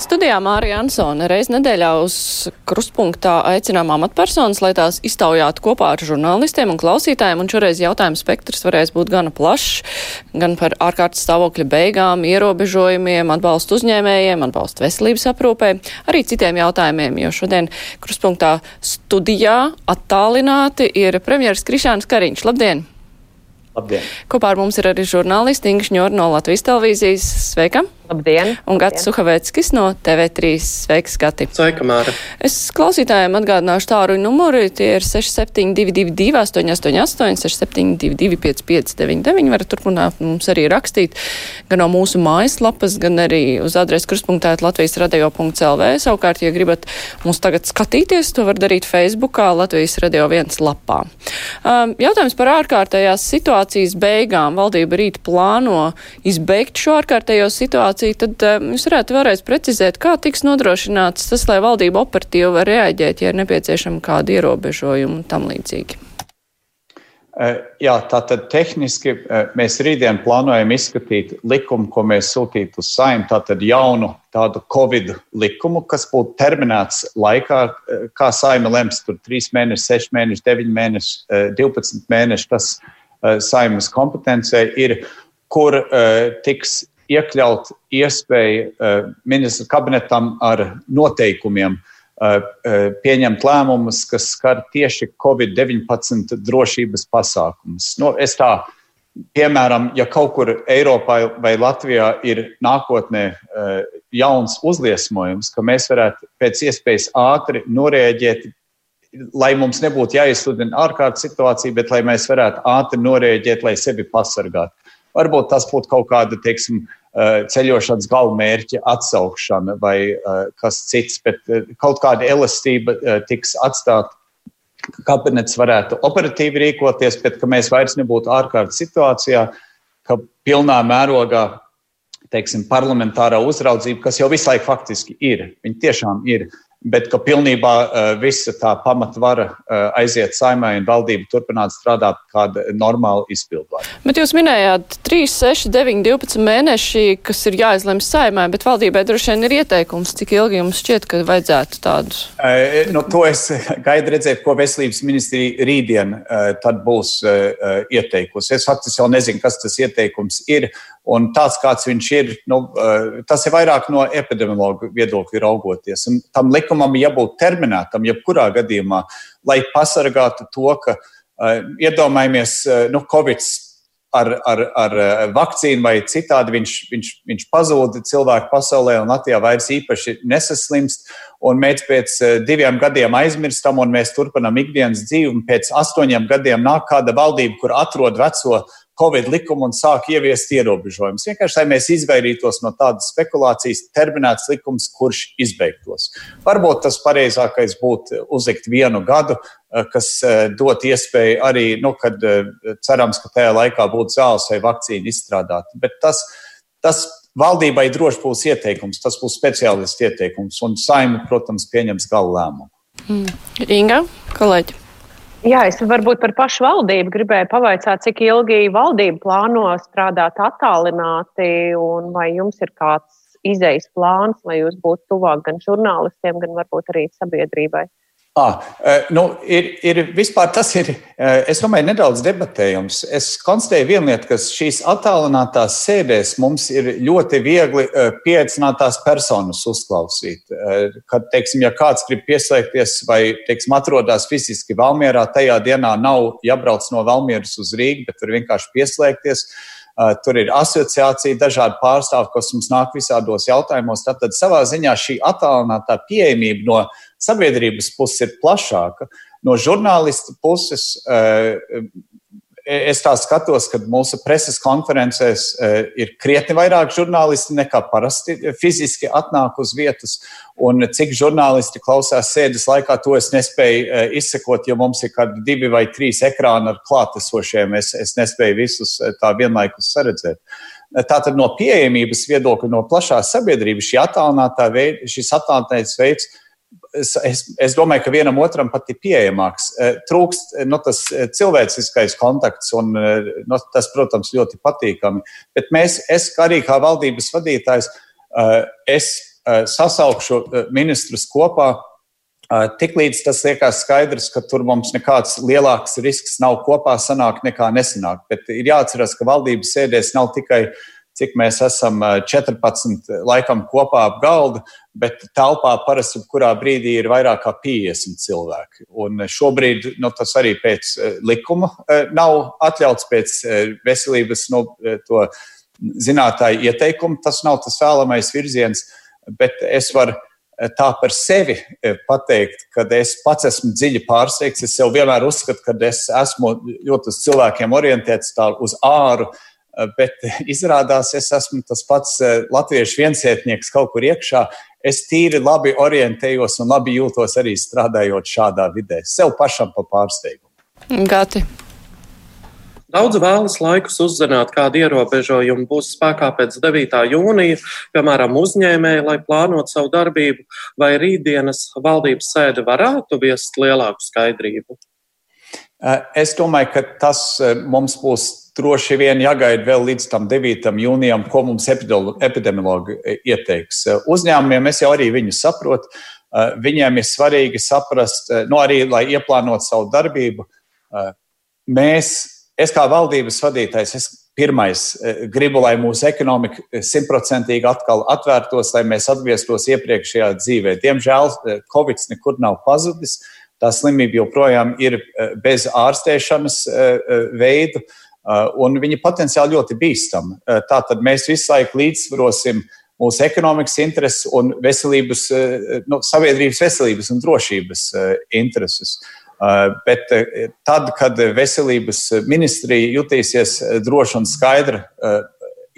Studijā Mārija Ansone reiz nedēļā uz kruspunktā aicinām amatpersonas, lai tās iztaujātu kopā ar žurnālistiem un klausītājiem, un šoreiz jautājumu spektrs varēs būt gana plašs, gan par ārkārtas stāvokļa beigām, ierobežojumiem, atbalstu uzņēmējiem, atbalstu veselības aprūpē, arī citiem jautājumiem, jo šodien kruspunktā studijā attālināti ir premjeras Krišāns Kariņš. Labdien! Labdien! Kopā ar mums ir arī žurnālisti Inga Šņora no Latvijas televīzijas. Sveika! Labdien! Un Gats Suhavēckis no TV3. Sveiks, Gati! Sveika, Māra! Es klausītājiem atgādināšu tāru numuri. Tie ir 6722, 888, 672, 559. Varat turpināt mums arī rakstīt gan no mūsu mājaslapas, gan arī uz adresi krustpunktā Latvijas radio.lv. Savukārt, ja gribat mums tagad skatīties, to var darīt Facebookā Latvijas radio viens lapā. Um, jautājums par ārkārtējās situācijas beigām. Valdība rīt plāno izbeigt šo ārkārtējo situāciju situāciju, tad jūs varētu vēlreiz precizēt, kā tiks nodrošināts tas, lai valdība operatīvi var reaģēt, ja ir nepieciešama kāda ierobežojuma un tam līdzīgi. Jā, tātad tehniski mēs rītdien plānojam izskatīt likumu, ko mēs sūtītu uz saimnu, tātad jaunu tādu Covid likumu, kas būtu terminēts laikā, kā saima lems, tur 3 mēneši, 6 mēneši, 9 mēneši, 12 mēneši, tas saimas kompetencē ir, kur tiks iekļaut iespēju uh, ministra kabinetam ar noteikumiem uh, uh, pieņemt lēmumus, kas skar tieši Covid-19 drošības pasākumus. Nu, es tā, piemēram, ja kaut kur Eiropā vai Latvijā ir nākotnē jauns uzliesmojums, ka mēs varētu pēc iespējas ātri norēģēt lai mums nebūtu jāizsludina ārkārtas situācija, bet lai mēs varētu ātri norēģēt, lai sevi pasargātu. Varbūt tas būtu kaut kāda, teiksim, Eh, ceļošanas galamērķa atsaukšana vai eh, kas cits, bet eh, kaut kāda elastība tiks atstāta. Kabinets varētu operatīvi rīkoties, bet mēs vairs nebūtu ārkārtas situācijā, ka pilnā mērogā teiksim, parlamentārā uzraudzība, kas jau visu laiku faktiski ir, viņi tiešām ir, bet ka pilnībā uh, visa tā pamatvara uh, aiziet saimai un valdība turpināt strādāt kāda normāla izpildvara. Bet jūs minējāt 3, 6, 9, 12 mēneši, kas ir jāizlemj saimai, bet valdībai droši vien ir ieteikums, cik ilgi jums šķiet, ka vajadzētu tādu? Uh, nu, to es gaidu redzēt, ko veselības ministrija rītdien tad būs ieteikusi. Es faktiski jau nezinu, kas tas ieteikums ir. Un tāds, kāds viņš ir, nu, tas ir vairāk no epidemiologa viedokļa raugoties. Un tam likumam jābūt terminētam, jebkurā gadījumā, lai pasargātu to, ka iedomājamies, nu, Covid ar, ar, ar vakcīnu vai citādi viņš, viņš, viņš pazūd cilvēku pasaulē un Latvijā vairs īpaši nesaslimst. Un mēs pēc diviem gadiem aizmirstam, un mēs turpinām ikdienas dzīvi. Pēc astoņiem gadiem nāk kāda valdība, kur atrod veco Covid likumu un sāk ieviest ierobežojumus. Vienkārši, lai mēs izvairītos no tādas spekulācijas, terminēts likums, kurš izbeigtos. Varbūt tas pareizākais būtu uzlikt vienu gadu, eh, kas eh, dot iespēju arī, nu, kad eh, cerams, ka tajā laikā būtu zāles vai vakcīna izstrādāta. Bet tas, tas valdībai droši būs ieteikums, tas būs speciālists ieteikums, un saima, protams, pieņems galu lēmumu. Mm. Inga, kolēģi. Jā, es varbūt par pašu valdību gribēju pavaicāt, cik ilgi valdība plāno strādāt attālināti, un vai jums ir kāds izejas plāns, lai jūs būtu tuvāk gan žurnālistiem, gan varbūt arī sabiedrībai. À, nu, ir, ir vispār tas ir, es domāju, nedaudz debatējums. Es konstatēju vienu lietu, ka šīs attālinātās sēdēs mums ir ļoti viegli pieaicinātās personas uzklausīt. Kad, teiksim, ja kāds grib pieslēgties vai, teiksim, atrodas fiziski Valmierā, tajā dienā nav jābrauc no Valmieras uz Rīgu, bet var vienkārši pieslēgties. Tur ir asociācija, dažādi pārstāvji, kas mums nāk visādos jautājumos. Tātad savā ziņā šī attālinātā pieejamība no sabiedrības puses ir plašāka. No žurnālistu puses eh, es tā skatos, ka mūsu preses konferencēs eh, ir krietni vairāk žurnālisti nekā parasti fiziski atnāk uz vietas. Un cik žurnālisti klausās sēdes laikā, to es nespēju eh, izsekot, jo mums ir kādi divi vai trīs ekrāni ar klātesošiem. Es, es nespēju visus tā vienlaikus saredzēt. Tātad no pieejamības viedokļa, no plašās sabiedrības šī attālinātā veids, šis attālinātais veids es, es domāju, ka vienam otram pat ir pieejamāks. Trūkst nu, tas cilvēciskais kontakts, un nu, tas, protams, ļoti patīkami. Bet mēs, es arī kā valdības vadītājs, es sasaukšu ministrus kopā. Tiklīdz tas liekas skaidrs, ka tur mums nekāds lielāks risks nav kopā sanākt nekā nesanākt. Bet ir jāatcerās, ka valdības sēdēs nav tikai uh, cik mēs esam 14 laikam kopā ap galdu, bet telpā parasti kurā brīdī ir vairāk kā 50 cilvēki. Un šobrīd nu, tas arī pēc likuma nav atļauts pēc veselības nu, to zinātāju ieteikumu. Tas nav tas vēlamais virziens, bet es varu tā par sevi pateikt, ka es pats esmu dziļi pārsteigts. Es sev vienmēr uzskatu, ka es esmu ļoti uz cilvēkiem orientēts, tā uz āru. Uh, bet izrādās, es esmu tas pats eh, latviešu viensētnieks kaut kur iekšā. Es tīri labi orientējos un labi jūtos arī strādājot šādā vidē. Sev pašam pa pārsteigumu. Gati. Daudz vēlas laikus uzzināt, kādi ierobežojumi būs spēkā pēc 9. jūnija, piemēram, uzņēmēji, lai plānotu savu darbību, vai rītdienas valdības sēde varētu viest lielāku skaidrību? Eh, es domāju, ka tas mums būs droši vien jāgaida vēl līdz tam 9. jūnijam, ko mums epidemiologi e, ieteiks. E, uzņēmumiem es jau arī viņu saprotu. E, viņiem ir svarīgi saprast, nu, arī lai ieplānotu savu darbību. Mēs, es kā valdības vadītājs, es pirmais gribu, lai mūsu ekonomika simtprocentīgi atkal atvērtos, lai mēs atgrieztos iepriekšējā dzīvē. Diemžēl Covid nekur nav pazudis. Tā slimība joprojām ir bez ārstēšanas veidu. Uh, un viņi potenciāli ļoti bīstami. Uh, tātad mēs visu laiku līdzsvarosim mūsu ekonomikas intereses un veselības, uh, nu, sabiedrības veselības un drošības intereses. Bet tad, kad veselības ministrija jutīsies droši un skaidri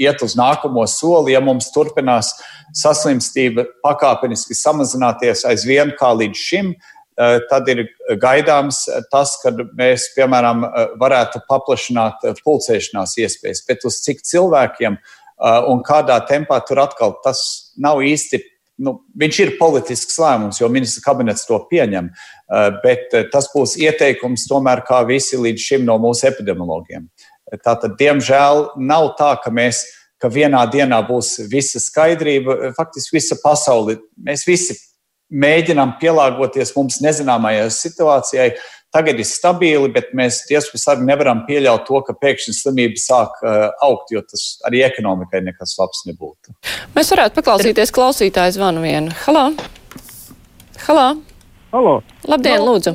iet uz nākamo soli, ja mums turpinās saslimstība pakāpeniski samazināties aizvien kā līdz šim, Eh, tad ir gaidāms tas, ka mēs, piemēram, eh, varētu paplašināt eh, pulcēšanās iespējas, bet uz cik cilvēkiem un kādā tempā tur atkal tas nav īsti. Nu, viņš ir politisks lēmums, jo ministra kabinets to pieņem, bet tas būs ieteikums tomēr kā visi līdz šim no mūsu epidemiologiem. Tātad, diemžēl, nav tā, ka mēs ka vienā dienā būs visa skaidrība, faktiski visa pasaule. Mēs visi mēģinām pielāgoties mums nezināmajai situācijai. Tagad ir stabili, bet mēs tiesas sargi nevaram pieļaut to, ka pēkšņi slimība sāk uh, augt, jo tas arī ekonomikai nekas labs nebūtu. Mēs varētu paklausīties klausītāju zvanu vienu. Halo! Halo! Halo. Labdien, nu, lūdzu!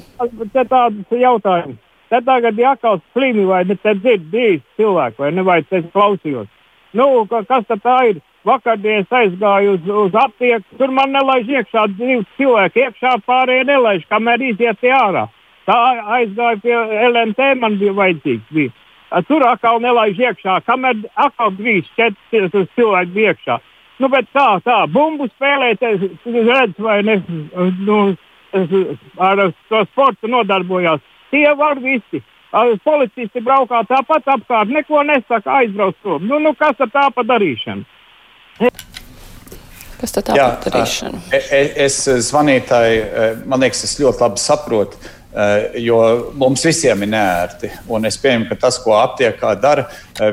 Te tāds jautājums. Te tagad jākaut slimi vai ne, te dzird bijis cilvēki, vai ne, vai es klausījos. Nu, kas tad tā ir? Vakardienas aizgāju uz, uz aptieku, tur man nelaiž iekšā divi cilvēki, iekšā pārējie nelaiž, kamēr iziet ārā. Tā aizgāja pie LMT, man bija vajadzīgs. Bija. Tur atkal nelaiž iekšā, kamēr atkal trīs, četri cilvēki bija iekšā. Nu, bet tā, tā, bumbu spēlēt, redz, vai ne, nu, ar to sportu nodarbojās. Tie var visi. Policisti braukā tāpat apkārt, neko nesaka, aizbrauc prom. Nu, nu, kas ar tā padarīšanu? Kas tad par darīšanu? E, e, es zvanītāji, e, man liekas, es ļoti labi saprotu, jo mums visiem ir neērti. Un es pieņemu, ka tas, ko aptiekā dara,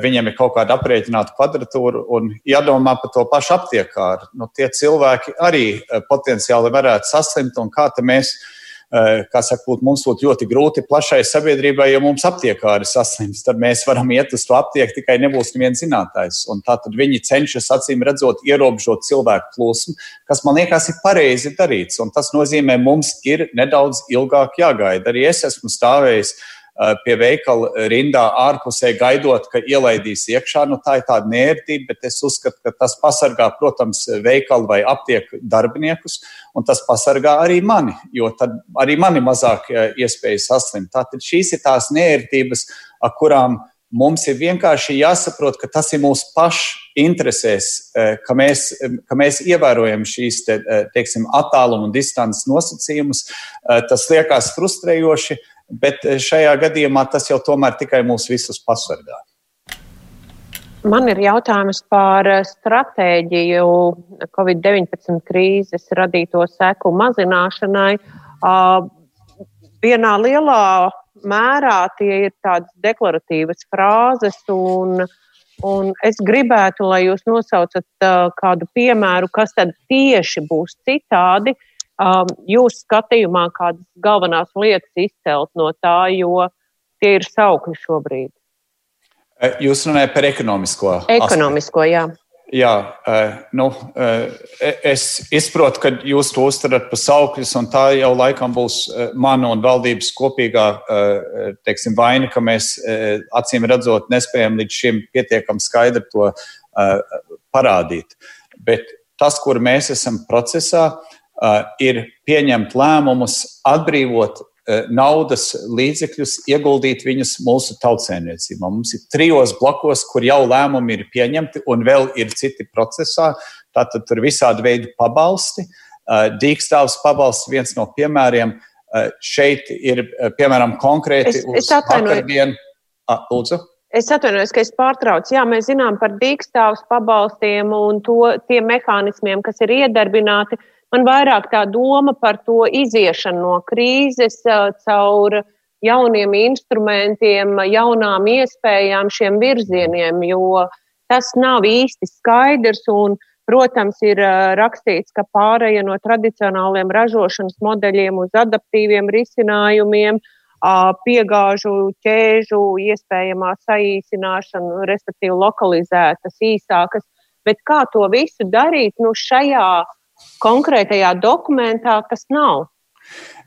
viņiem ir kaut kāda aprēķināta kvadratūra un jādomā par to pašu aptiekāru. Nu, tie cilvēki arī potenciāli varētu saslimt un kā mēs kā saka, būt, mums būtu ļoti grūti plašai sabiedrībai, ja mums aptiekāri saslims. Tad mēs varam iet uz to aptieku, tikai nebūs neviens zinātājs. Un tā tad viņi cenšas acīm redzot ierobežot cilvēku plūsmu, kas man liekas ir pareizi darīts. Un tas nozīmē, mums ir nedaudz ilgāk jāgaida. Arī es esmu stāvējis Eh, pie veikala rindā ārpusē gaidot, ka ielaidīs iekšā. Nu, tā ir tāda nērtība, bet es uzskatu, ka tas pasargā, protams, veikalu vai aptieku darbiniekus, un tas pasargā arī mani, jo tad arī mani mazāk eh, iespēja saslimt. Tātad šīs ir tās nērtības, ar kurām mums ir vienkārši jāsaprot, ka tas ir mūsu pašu interesēs, eh, ka mēs, ka mēs ievērojam šīs te, teiksim, attāluma un distances nosacījumus. Tas liekas frustrējoši bet eh, šajā gadījumā tas jau tomēr tikai mūs visus pasargā. Man ir jautājums par stratēģiju Covid-19 krīzes radīto seku mazināšanai. Vienā lielā mērā tie ir tādas deklaratīvas frāzes, un, un es gribētu, lai jūs nosaucat uh, kādu piemēru, kas tad tieši būs citādi. Um, jūs skatījumā kādas galvenās lietas izcelt no tā, jo tie ir saukļi šobrīd. Jūs runājat par ekonomisko. Ekonomisko, aspektu. jā. Jā, nu, es izprotu, ka jūs to uztverat par saukļus, un tā jau laikam būs mana un valdības kopīgā teiksim, vaina, ka mēs acīm redzot nespējam līdz šim pietiekami skaidri to parādīt. Bet tas, kur mēs esam procesā, ir pieņemt lēmumus, atbrīvot Eh, naudas līdzekļus, ieguldīt viņus mūsu tautsēmniecībā. Mums ir trijos blokos, kur jau lēmumi ir pieņemti, un vēl ir citi procesā. Tātad tur ir visādi veidi pabalsti. Eh, Dīkstāvs pabalsts viens no piemēriem. Šeit ir piemēram konkrēti es, es vakardien. Lūdzu. Es atvainojos, ka es pārtraucu. Jā, mēs zinām par dīkstāvs pabalstiem un to, tiem mehānismiem, kas ir iedarbināti. Uh, Man vairāk tā doma par to iziešanu no krīzes caur jauniem instrumentiem, jaunām iespējām, šiem virzieniem, jo tas nav īsti skaidrs. Un, protams, ir rakstīts, ka pāreja no tradicionāliem ražošanas modeļiem uz adaptīviem risinājumiem, piegāžu ķēžu iespējamā saīsināšana, respektīvi lokalizētas, īsākas. Bet kā to visu darīt nu, šajā konkrētajā dokumentā tas nav.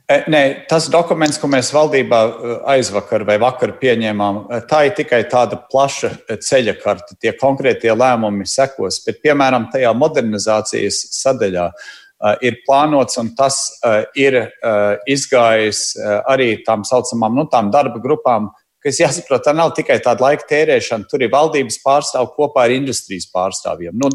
E, nē, tas dokuments, ko mēs valdībā e, aizvakar vai vakar pieņēmām, e, tā ir tikai tāda plaša ceļa karte. Tie konkrētie lēmumi sekos, bet, piemēram, tajā modernizācijas sadaļā ir plānots, un tas ir izgājis arī tām saucamām nu, tām darba grupām, kas jāsaprot, tā nav tikai tāda laika tērēšana. Tur ir valdības pārstāvji kopā ar industrijas pārstāvjiem, nu,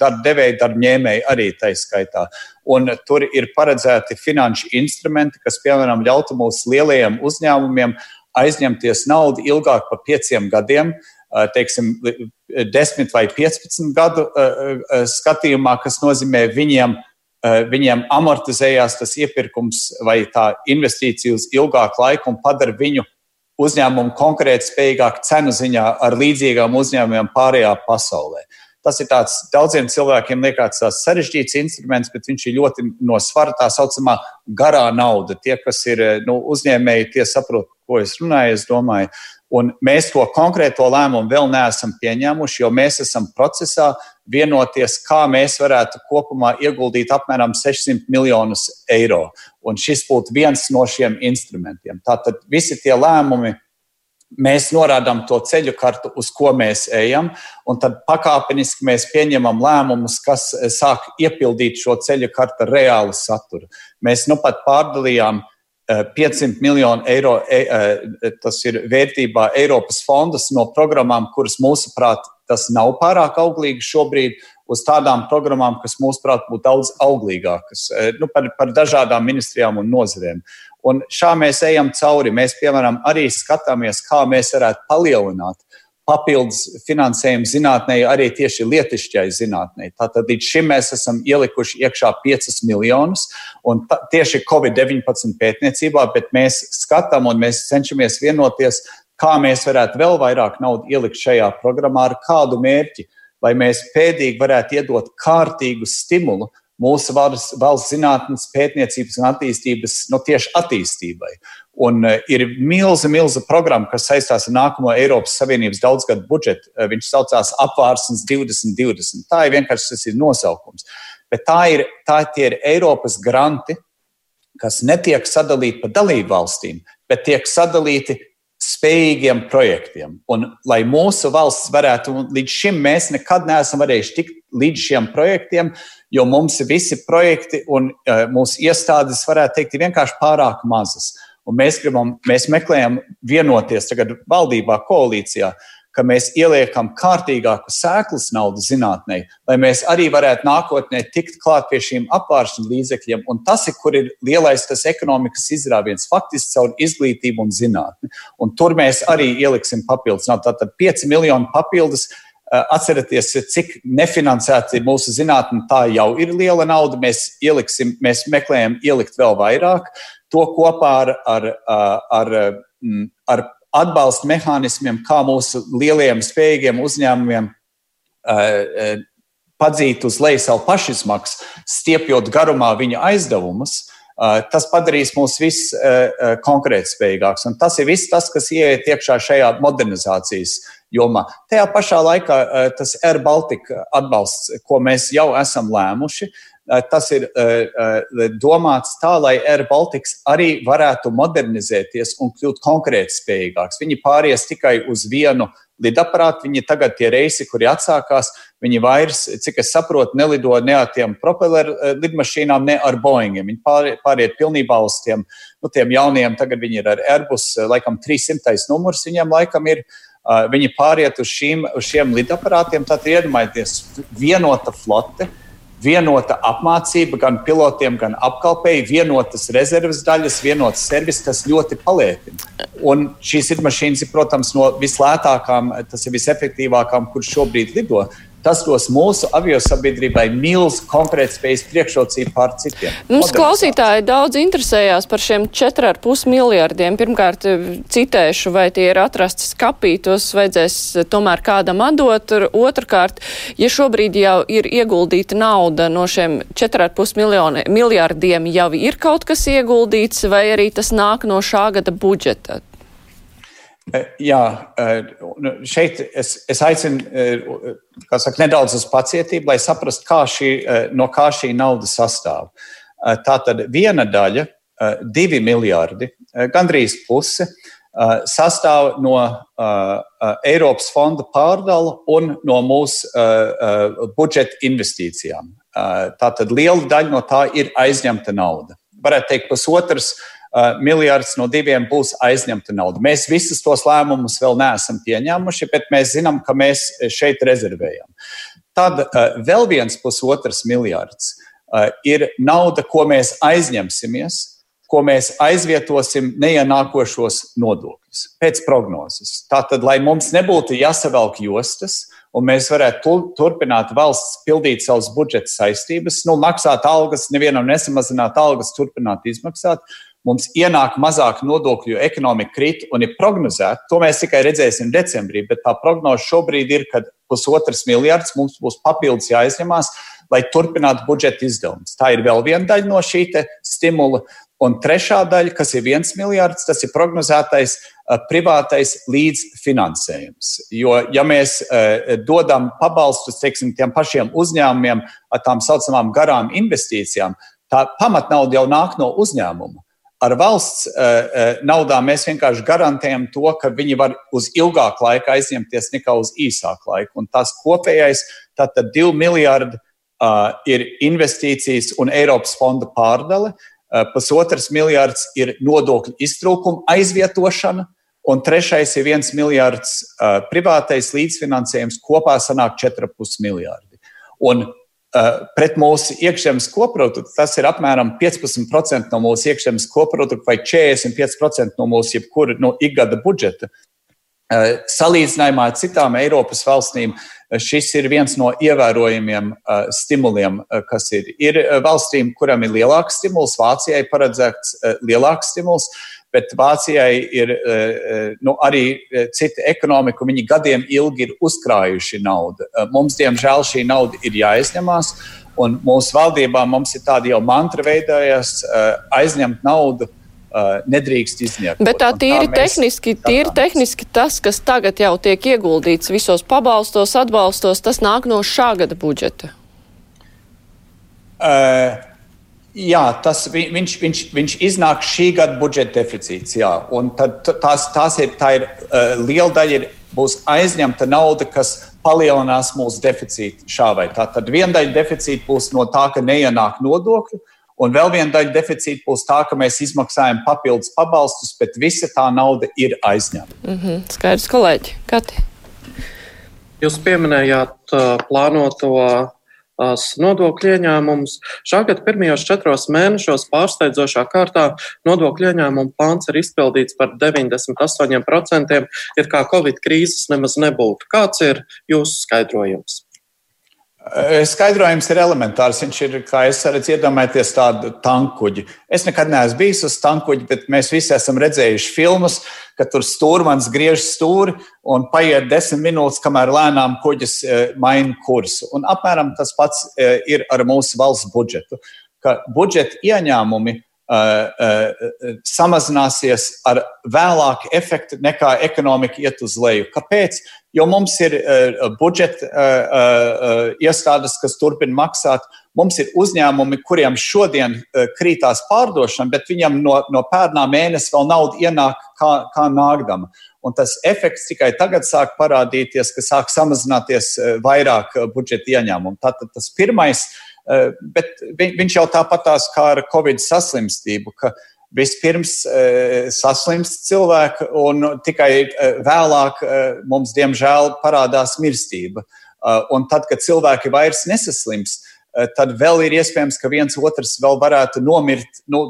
darba devēji, darba ņēmēji arī tā skaitā. Un tur ir paredzēti finanšu instrumenti, kas, piemēram, ļautu mūsu lielajiem uzņēmumiem aizņemties naudu ilgāk par pieciem gadiem. Teiksim, 10 vai 15 gadu skatījumā, kas nozīmē viņiem, viņiem amortizējās tas iepirkums vai tā investīcija uz ilgāku laiku un padara viņu uzņēmumu konkurētspējīgāk cenu ziņā ar līdzīgām uzņēmumiem pārējā pasaulē. Tas ir tāds daudziem cilvēkiem liekas sarežģīts instruments, bet viņš ir ļoti no svara tā saucamā garā nauda. Tie, kas ir nu, uzņēmēji, tie saprot, ko es runāju, es domāju. Un mēs to konkrēto lēmumu vēl neesam pieņēmuši, jo mēs esam procesā vienoties, kā mēs varētu kopumā ieguldīt apmēram 600 miljonus eiro. Un šis būtu viens no šiem instrumentiem. Tātad visi tie lēmumi, mēs norādām to ceļu kartu, uz ko mēs ejam, un tad pakāpeniski mēs pieņemam lēmumus, kas eh, sāk iepildīt šo ceļu kartu reālu saturu. Mēs nu pat pārdalījām 500 eh, miljonu eiro, e, eh, tas ir vērtībā Eiropas fondas no programmām, kuras mūsuprāt tas nav pārāk auglīgi šobrīd, uz tādām programmām, kas mūsuprāt būtu daudz auglīgākas, e, nu, par, par dažādām ministrijām un nozarēm. Un šā mēs ejam cauri. Mēs, piemēram, arī skatāmies, kā mēs varētu palielināt papildus finansējumu zinātnē, arī tieši lietišķai zinātnē. Tātad līdz šim mēs esam ielikuši iekšā 5 miljonus ta, tieši Covid-19 pētniecībā, bet mēs skatām un mēs cenšamies vienoties, kā mēs varētu vēl vairāk naudu ielikt šajā programmā ar kādu mērķi lai mēs pēdīgi varētu iedot kārtīgu stimulu mūsu valsts, valsts zinātnes, pētniecības un attīstības no nu, tieši attīstībai. Un uh, ir milza, milza programma, kas saistās ar nākamo Eiropas Savienības daudzgadu budžetu. Uh, viņš saucās Apvārsnes 2020. Tā ir vienkārši tas ir nosaukums. Bet tā ir, tā ir Eiropas granti, kas netiek sadalīti pa dalību valstīm, bet tiek sadalīti spējīgiem projektiem. Un, lai mūsu valsts varētu, līdz šim mēs nekad neesam varējuši tikt līdz šiem projektiem, jo mums visi projekti un uh, mūsu iestādes, varētu teikt, ir vienkārši pārāk mazas. Un mēs gribam, mēs meklējam vienoties tagad valdībā, koalīcijā, ka mēs ieliekam kārtīgāku sēklas naudu zinātnē, lai mēs arī varētu nākotnē tikt klāt pie šīm apvāršņu līdzekļiem. Un tas ir, kur ir lielais tas ekonomikas izrāviens, faktiski caur izglītību un zinātni. Un tur mēs arī ieliksim papildus. Tātad 5 miljoni papildus Atcerieties, cik nefinansēta ir mūsu zinātne. Tā jau ir liela nauda. Mēs, ieliksim, mēs meklējam ielikt vēl vairāk. To kopā ar, ar, ar, ar atbalsta mehānismiem, kā mūsu lielajiem, spējīgiem uzņēmumiem padzīt uz leju savu pašizmaksu, stiepjot garumā viņa aizdevumus. Tas padarīs mūs visus konkurētspējīgākus. Tas ir viss tas, kas ieiet iekšā šajā modernizācijas jomā. Tajā pašā laikā tas Air Baltica atbalsts, ko mēs jau esam lēmuši, tas ir domāts tā, lai Air Baltics arī varētu modernizēties un kļūt konkurētspējīgāks. Viņi pāries tikai uz vienu lidaparātu. Viņi tagad tie reisi, kuri atsākās, viņi vairs, cik es saprotu, nelido ne ar tiem propelleru lidmašīnām, ne ar Boeingiem. Viņi pāriet, pāriet pilnībā uz tiem, nu, tiem jauniem, tagad viņi ir ar Airbus, laikam 300. numurs viņiem laikam ir. Viņi pāriet uz, šīm, uz šiem lidaparātiem, tad iedomājieties vienota flote, vienota apmācība gan pilotiem, gan apkalpēji, vienotas rezerves daļas, vienotas servis, tas ļoti palētina. Un šīs ir mašīnas, protams, no vislētākām, tas ir visefektīvākām, kuras šobrīd lido. Tas dos mūsu aviosabiedrībai milzu konkurētspējas priekšrocību pār citiem. Mums klausītāji daudz interesējās par šiem 4,5 miljardiem. Pirmkārt, citēšu, vai tie ir atrasti skapī, tos vajadzēs tomēr kādam atdot. Otrakārt, ja šobrīd jau ir ieguldīta nauda no šiem 4,5 miljardiem, jau ir kaut kas ieguldīts, vai arī tas nāk no šā gada budžeta? Eh, jā, eh, nu, šeit es, es aicinu eh, saka, nedaudz uz pacietību, lai saprastu, kā šī, no kā šī nauda sastāv. Tā tad viena daļa, divi miljardi, gandrīz puse, sastāv no Eiropas fonda pārdala un no mūsu budžeta investīcijām. Tātad liela daļa no tā ir aizņemta nauda. Varētu teikt, pusotrs Uh, miljards no diviem būs aizņemta nauda. Mēs visus tos lēmumus vēl neesam pieņēmuši, bet mēs zinām, ka mēs šeit rezervējam. Tad uh, vēl viens pusotrs miljards uh, ir nauda, ko mēs aizņemsimies, ko mēs aizvietosim neienākošos nodokļus pēc prognozes. Tātad, lai mums nebūtu jāsavelk jostas, un mēs varētu turpināt valsts pildīt savas budžeta saistības, nu, maksāt algas, nevienam nesamazināt algas, turpināt izmaksāt, mums ienāk mazāk nodokļu, ekonomika krīt un ir prognozēta. To mēs tikai redzēsim decembrī, bet tā prognoze šobrīd ir, ka pusotras miljards mums būs papildus jāizņemās, lai turpinātu budžeta izdevumus. Tā ir vēl viena daļa no šī stimula. Un trešā daļa, kas ir viens miljards, tas ir prognozētais uh, privātais līdzfinansējums. Jo, ja mēs uh, dodam pabalstus teiksim, tiem pašiem uzņēmumiem ar tām saucamām garām investīcijām, tā pamatnauda jau nāk no uzņēmuma. Ar valsts uh, naudām mēs vienkārši garantējam to, ka viņi var uz ilgāku laiku aizņemties nekā uz īsāku laiku. Un tas kopējais, tātad 2 miljardi uh, ir investīcijas un Eiropas fonda pārdale, pusotrs miljards ir nodokļu iztrūkuma aizvietošana, un trešais ir 1 miljards privātais līdzfinansējums, kopā sanāk 4,5 miljardi. Un Eh, pret mūsu iekšzemes koproduktu. Tas ir apmēram 15% no mūsu iekšzemes koprodukta vai 45% no mūsu jebkura no ikgada budžeta. Eh, salīdzinājumā ar citām Eiropas valstīm eh, šis ir viens no ievērojamiem stimuliem, kas ir. Ir valstīm, kurām ir lielāks stimuls, Vācijai paredzēts lielāks stimuls, bet Vācijai ir eh, eh, nu, arī eh, cita ekonomika, viņi gadiem ilgi ir uzkrājuši naudu. Mums, diemžēl, šī nauda ir jāizņemās, un mūsu valdībā mums ir tāda jau mantra veidojās aizņemt naudu. Nedrīkst izņemt. Bet tā tīri tā tehniski, tīri tehniski tas, kas tagad jau tiek ieguldīts visos pabalstos, atbalstos, tas nāk no šā gada budžeta. Uh, Jā, tas viņš, viņš, viņš iznāk šī gada budžeta deficīts. Jā, un tad tās, tās ir, tā ir uh, liela daļa, ir, būs aizņemta nauda, kas palielinās mūsu deficītu šā vai tā. Tad viena daļa deficīta būs no tā, ka neienāk nodokļi, un vēl viena daļa deficīta būs tā, ka mēs izmaksājam papildus pabalstus, bet visa tā nauda ir aizņemta. Mm -hmm. Skaidrs, kolēģi, Kati. Jūs pieminējāt uh, plānoto nodokļu ieņēmumus. Šā gada pirmajos četros mēnešos pārsteidzošā kārtā nodokļu ieņēmumu plāns ir izpildīts par 98%, it kā Covid krīzes nemaz nebūtu. Kāds ir jūsu skaidrojums? Skaidrojums ir elementārs. Viņš ir, kā es redzu, iedomājieties tādu tankuģi. Es nekad neesmu bijis uz tankuģi, bet mēs visi esam redzējuši filmas, ka tur stūrmans griež stūri un paiet desmit minūtes, kamēr lēnām kuģis maina kursu. Un apmēram tas pats ir ar mūsu valsts budžetu. Ka budžeta ieņēmumi samazināsies ar vēlāku efektu nekā ekonomika iet uz leju. Kāpēc? Jo mums ir budžeta iestādes, kas turpina maksāt. Mums ir uzņēmumi, kuriem šodien krītās pārdošana, bet viņam no, no pērnā mēneša vēl nauda ienāk kā, kā nākdama. Un tas efekts tikai tagad sāk parādīties, ka sāk samazināties vairāk budžeta ieņēmumu. Tātad tas pirmais ir bet viņš jau tāpatās kā ar Covid saslimstību, ka vispirms eh, saslimst cilvēki, un tikai eh, vēlāk mums, diemžēl, parādās mirstība. Un tad, kad cilvēki vairs nesaslims, tad vēl ir iespējams, ka viens otrs vēl varētu nomirt nu,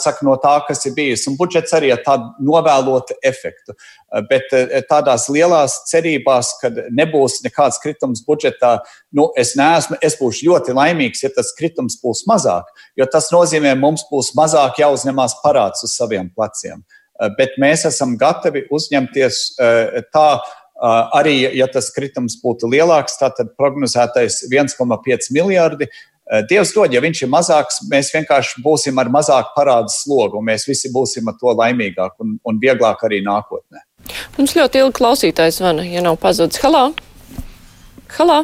saka, no tā, kas ir bijis. Un budžets arī ar tādu novēlotu efektu. Eh, bet eh, tādās lielās cerībās, ka nebūs nekāds kritums budžetā, nu, es neesmu, es būšu ļoti laimīgs, ja tas kritums būs mazāk, jo tas nozīmē, mums būs mazāk jāuzņemās parāds uz saviem pleciem. Eh, bet mēs esam gatavi uzņemties tā, arī, ja tas kritums būtu lielāks, tad prognozētais 1,5 miljardi Dievs dod, ja viņš ir mazāks, mēs vienkārši būsim ar mazāku parādu slogu, un mēs visi būsim ar to laimīgāk un, un vieglāk arī nākotnē. Mums ļoti ilgi klausītājs zvana, ja nav pazudis. Halā! Halā!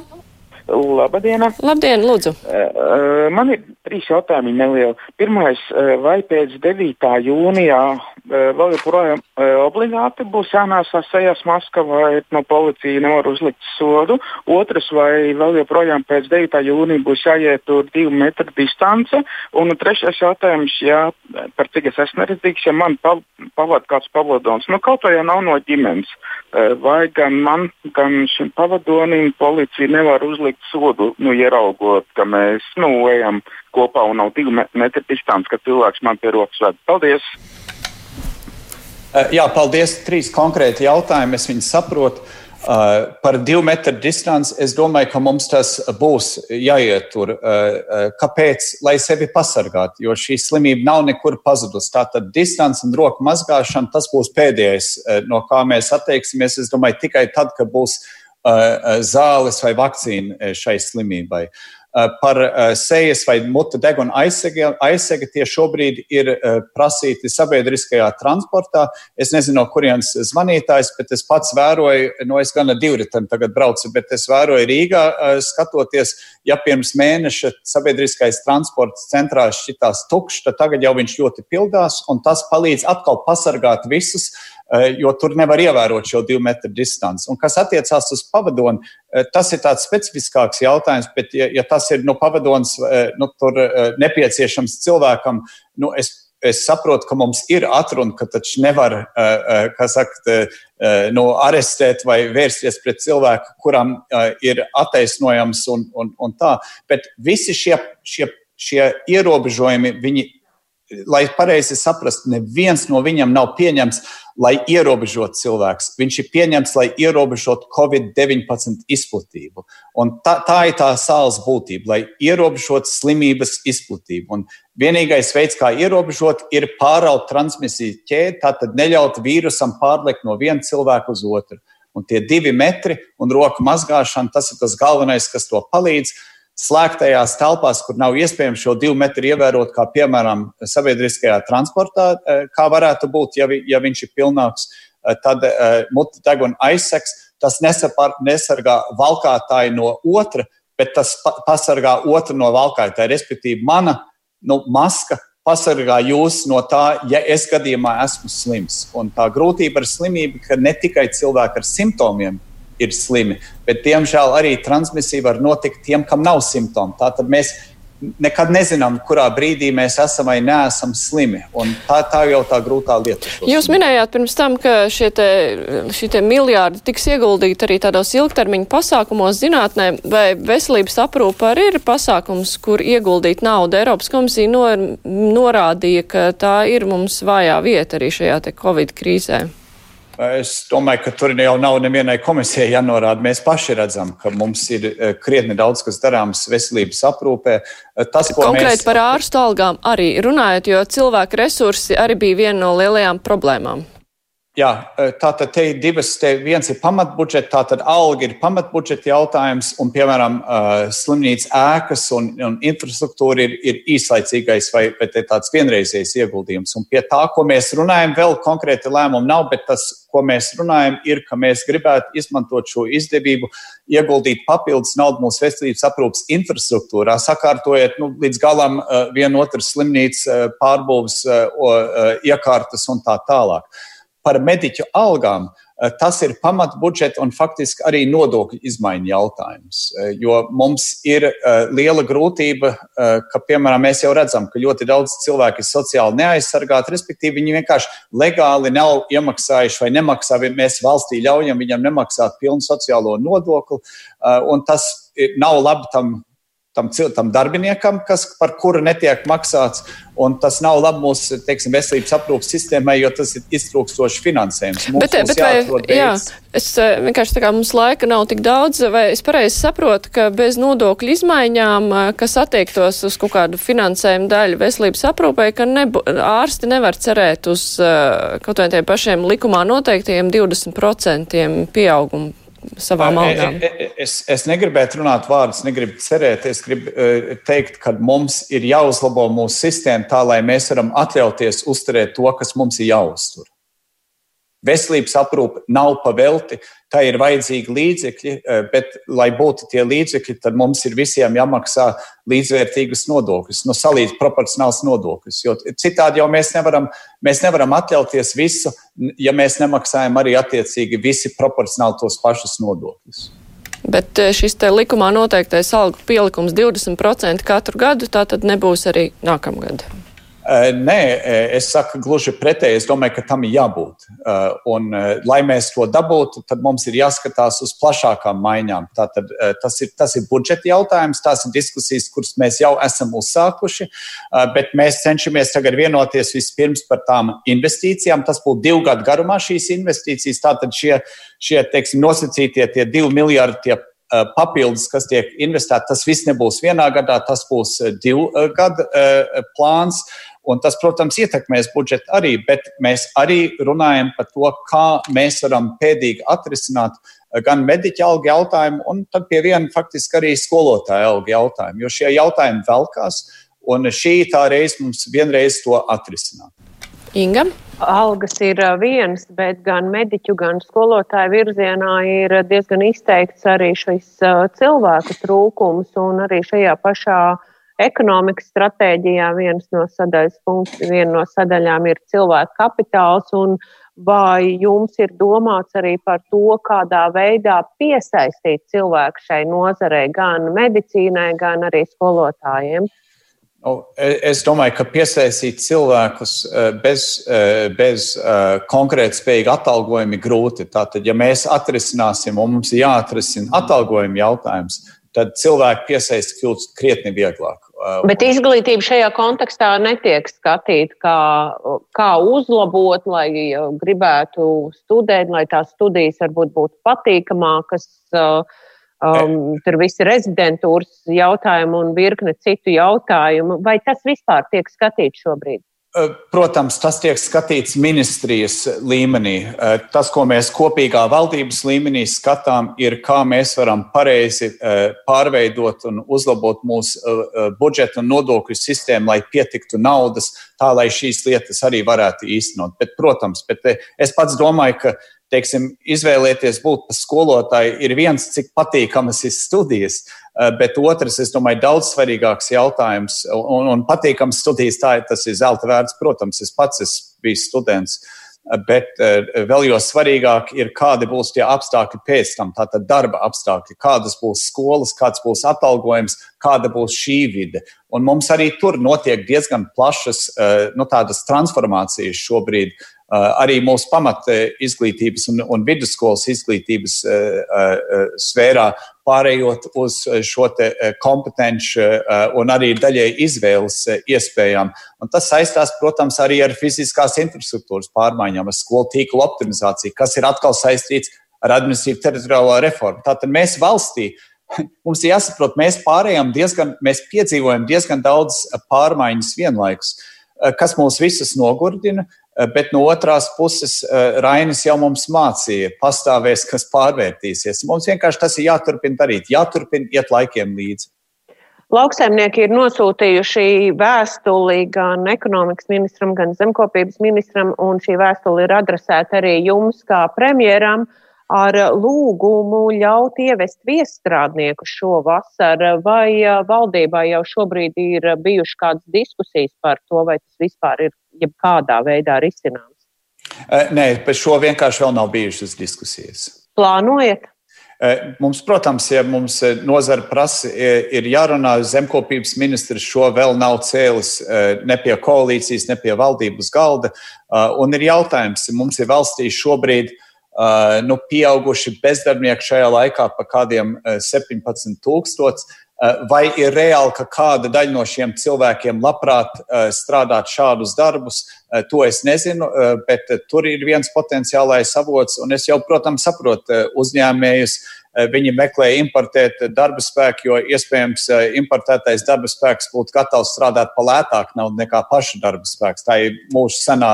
Labdien! Labdien, lūdzu! Uh, man ir trīs jautājumi nelieli. Pirmais, vai pēc 9. jūnijā vēl joprojām obligāti būs jānēsā sejas maska vai no policija nevar uzlikt sodu? Otrs, vai vēl joprojām pēc 9. jūnija būs jāietur divu metru distance? Un trešais jautājums, jā, par cik es esmu neredzīgs, ja man pavada kāds pavadons, nu kaut vai jau nav no ģimenes, vai gan man, gan šim pavadonim policija nevar uzlikt sodu, nu, ieraugot, ka mēs nu, ejam kopā un nav divu metru distance, ka cilvēks man pie rokas ved. Paldies! Eh, jā, paldies. Trīs konkrēti jautājumi. Es viņus saprotu. Uh, par divu metru distanci es domāju, ka mums tas būs jāietur. Uh, kāpēc? Lai sevi pasargātu, jo šī slimība nav nekur pazudusi. Tātad distance un roku mazgāšana tas būs pēdējais, uh, no kā mēs atteiksimies. Es domāju, tikai tad, kad būs zāles vai vakcīna šai slimībai. Par sejas vai mutu deguna aizsega, aizsega tie šobrīd ir prasīti sabiedriskajā transportā. Es nezinu, no kurienes zvanītājs, bet es pats vēroju, no nu, es gan divriteni tagad braucu, bet es vēroju Rīgā, skatoties, ja pirms mēneša sabiedriskais transports centrā šķitās tukšs, tad tagad jau viņš ļoti pildās, un tas palīdz atkal pasargāt visus Eh, jo tur nevar ievērot šo divu metru distanci. Un kas attiecās uz pavadoni, eh, tas ir tāds specifiskāks jautājums, bet ja, ja tas ir nu, pavadonis eh, nu, nepieciešams cilvēkam, nu, es es saprotu, ka mums ir atruna, ka taču nevar, kā sakt, nu, arestēt vai vērsties pret cilvēku, kuram ir attaisnojams un, un, un tā. Bet visi šie, šie, šie ierobežojumi, viņi lai pareizi saprastu, neviens no viņiem nav pieņemts, lai ierobežotu cilvēks. Viņš ir pieņemts, lai ierobežotu Covid-19 izplatību. Un tā, tā ir tā sāls būtība, lai ierobežotu slimības izplatību. Un vienīgais veids, kā ierobežot, ir pāraut transmisiju ķēdi, tātad neļaut vīrusam pārliekt no viena cilvēka uz otru. Un tie divi metri un roku mazgāšana, tas ir tas galvenais, kas to palīdz slēgtajās telpās, kur nav iespējams šo divu metru ievērot, kā piemēram sabiedriskajā transportā, e, kā varētu būt, ja, vi, ja viņš ir pilnāks, e, tad e, mute deguna aizseks. Tas nesapar, nesargā valkātāju no otra, bet tas pasargā otru no valkātāja. Respektīvi, mana nu, maska pasargā jūs no tā, ja es gadījumā esmu slims. Un tā grūtība ar slimību, ka ne tikai cilvēki ar simptomiem ir slimi. Bet, diemžēl, arī transmisija var notikt tiem, kam nav simptomu. Tātad mēs nekad nezinām, kurā brīdī mēs esam vai neesam slimi. Un tā, tā jau tā grūtā lieta. Jūs minējāt pirms tam, ka šie, te, šie te miljārdi tiks ieguldīti arī tādos ilgtermiņa pasākumos zinātnē, vai veselības aprūpa arī ir pasākums, kur ieguldīt naudu. Eiropas komisija nor, norādīja, ka tā ir mums vājā vieta arī šajā Covid krīzē. Es domāju, ka tur jau nav nevienai komisijai jānorāda. Mēs paši redzam, ka mums ir eh, krietni daudz kas darāms veselības aprūpē. Eh, tas, Konkrēti mēs... par ārstu algām arī runājot, jo cilvēku resursi arī bija viena no lielajām problēmām. Jā, e, tā tad te ir divas, te viens ir pamatbudžets, tā tad alga ir pamatbudžeta jautājums, un, piemēram, e, slimnīcas ēkas un, un infrastruktūra ir, ir īslaicīgais vai, vai tāds vienreizējs ieguldījums. Un pie tā, ko mēs runājam, vēl konkrēti lēmumi nav, bet tas, ko mēs runājam, ir, ka mēs gribētu izmantot šo izdevību, ieguldīt papildus naudu mūsu veselības aprūpas infrastruktūrā, sakārtojot nu, līdz galam e, vienu otru slimnīcu pārbūves iekārtas un tā tālāk par mediķu algām. Eh, tas ir pamatbudžeta un faktiski arī nodokļu izmaiņu jautājums. Eh, jo mums ir uh, liela grūtība, ka, piemēram, mēs jau redzam, ka ļoti daudz cilvēku ir sociāli neaizsargāti, respektīvi, viņi vienkārši legāli nav iemaksājuši vai nemaksā. Mēs valstī ļaujam viņam nemaksāt pilnu sociālo nodokli, un tas nav labi tam tam, tam darbiniekam, kas, par kuru netiek maksāts. Un tas nav labi mūsu teiksim, veselības aprūpas sistēmai, jo tas ir iztrūkstoši finansējums. Mums, bet, bet vai, jā, es eh, vienkārši tā kā mums laika nav tik daudz, vai es pareizi saprotu, ka bez nodokļu izmaiņām, eh, kas attiektos uz kaut kādu finansējumu daļu veselības aprūpē, ka nebu, ārsti nevar cerēt uz eh, kaut kādiem pašiem likumā noteiktajiem 20% pieaugumu savām algām? Es, es negribētu runāt vārdus, negribu cerēt. Es gribu teikt, ka mums ir jāuzlabo mūsu sistēma tā, lai mēs varam atļauties uzturēt to, kas mums ir jāuztur. Veselības aprūpe nav pavelti, tā ir vajadzīgi līdzekļi, eh, bet, lai būtu tie līdzekļi, tad mums ir visiem jāmaksā līdzvērtīgas nodokļus, no salīdz proporcionāls nodokļus. Jo citādi jau mēs nevaram, mēs nevaram atļauties visu, ja mēs nemaksājam arī attiecīgi visi proporcionāli tos pašus nodokļus. Bet eh, šis likumā noteiktais algu pielikums 20% katru gadu, tā tad nebūs arī nākamgad. Nē, es saku gluži pretēji. Es domāju, ka tam ir jābūt. Un, lai mēs to dabūtu, tad mums ir jāskatās uz plašākām maiņām. Tātad, tas, ir, tas ir budžeta jautājums, tās ir diskusijas, kuras mēs jau esam uzsākuši. Bet mēs cenšamies tagad vienoties vispirms par tām investīcijām. Tas būtu divu gadu garumā šīs investīcijas. Tātad šie, šie teiksim, nosacītie tie divi miljardi. Tie papildus, kas tiek investēti, tas viss nebūs vienā gadā, tas būs divu gadu plāns. Un tas, protams, ietekmēs budžetu arī, bet mēs arī runājam par to, kā mēs varam pēdīgi atrisināt eh, gan mediķa algu jautājumu, un tad pie viena faktiski arī skolotāja algu jautājumu, jo šie jautājumi velkās, un šī tā reize mums vienreiz to atrisināt. Inga? Algas ir eh, viens, bet gan mediķu, gan skolotāju virzienā ir diezgan izteikts arī šis eh, cilvēku trūkums un arī šajā pašā uh, ekonomikas stratēģijā viens no sadaļas punkts, viena no sadaļām ir cilvēku kapitāls. Vai jums ir domāts arī par to, kādā veidā piesaistīt cilvēku šai nozarei, gan medicīnai, gan arī skolotājiem? Nu, e, es domāju, ka piesaistīt cilvēkus e, bez, e, bez konkrēti spējīga atalgojuma ir grūti. Tātad, ja mēs atrisināsim, un mums ir jāatrisina atalgojuma jautājums, tad cilvēku piesaistīt kļūst krietni vieglāk. Uh, Bet izglītība šajā kontekstā netiek skatīta, kā, kā uzlabot, lai uh, gribētu studēt, lai tās studijas varbūt būtu patīkamākas. Uh, um, tur viss ir rezidentūras jautājumi un virkne citu jautājumu. Vai tas vispār tiek skatīts šobrīd? Eh, protams, tas tiek skatīts ministrijas līmenī. Eh, tas, ko mēs kopīgā valdības līmenī skatām, ir, kā mēs varam pareizi eh, pārveidot un uzlabot mūsu budžeta un nodokļu sistēmu, lai pietiktu naudas, tā lai šīs lietas arī varētu īstenot. Bet, protams, bet es pats domāju, ka teiksim, izvēlēties būt par skolotāju ir viens, cik patīkamas ir studijas, eh, bet otrs, es domāju, daudz svarīgāks jautājums un, un patīkams studijas, tā tas ir zelta vērts. Protams, es pats esmu bijis students. bet vēl jo svarīgāk ir, kādi būs tie apstākļi pēc tam, tātad darba apstākļi, kādas būs skolas, kāds būs atalgojums, kāda būs šī vide. Un mums arī tur notiek diezgan plašas nu, transformācijas šobrīd. Arī mūsu pamata izglītības un, un vidusskolas izglītības sfērā pārējot uz šo kompetenci un arī daļai izvēles iespējām. Un tas saistās, protams, arī ar fiziskās infrastruktūras pārmaiņām, ar skolu tīklu optimizāciju, kas ir atkal saistīts ar administratīvu teritoriālo reformu. Tātad mēs valstī mums ir jāsaprot, mēs pārējām diezgan, mēs piedzīvojam diezgan daudz pārmaiņas vienlaikus, kas mūs visus nogurdina. Bet no otras puses, Rainis jau mums mācīja, pastāvēs, kas pārvērtīsies. Mums vienkārši tas ir jāturpina darīt, jāturpina iet laikiem līdzi. Lauksaimnieki ir nosūtījuši vēstuli gan ekonomikas ministram, gan zemkopības ministram, un šī vēstule ir adresēta arī jums, kā premjeram. Uh, ar lūgumu ļaut ievest viestrādnieku šovasar, vai valdībā jau šobrīd ir bijušas kādas diskusijas par to, vai tas vispār ir jebkādā veidā risināms? Nē, par šo vienkārši vēl nav bijušas diskusijas. Plānojat? Mums, protams, ja mums nozara prasa, ir jārunā, zemkopības ministrs šo vēl nav cēlis ne pie koalīcijas, ne pie valdības galda. Un ir jautājums, mums ir valstī šobrīd uh, nu, pieauguši bezdarbnieki šajā laikā pa kādiem 17,000. Uh, uh, vai ir reāli, ka kāda daļa no šiem cilvēkiem labprāt strādāt šādus darbus, to es nezinu, bet tur ir viens potenciālais avots. Un es jau, protams, saprotu uzņēmējus. Viņi meklē importēt darba spēku, jo iespējams importētais darba spēks būtu gatavs strādāt par lētāku naudu nekā paša darba spēks. Tā ir mūsu senā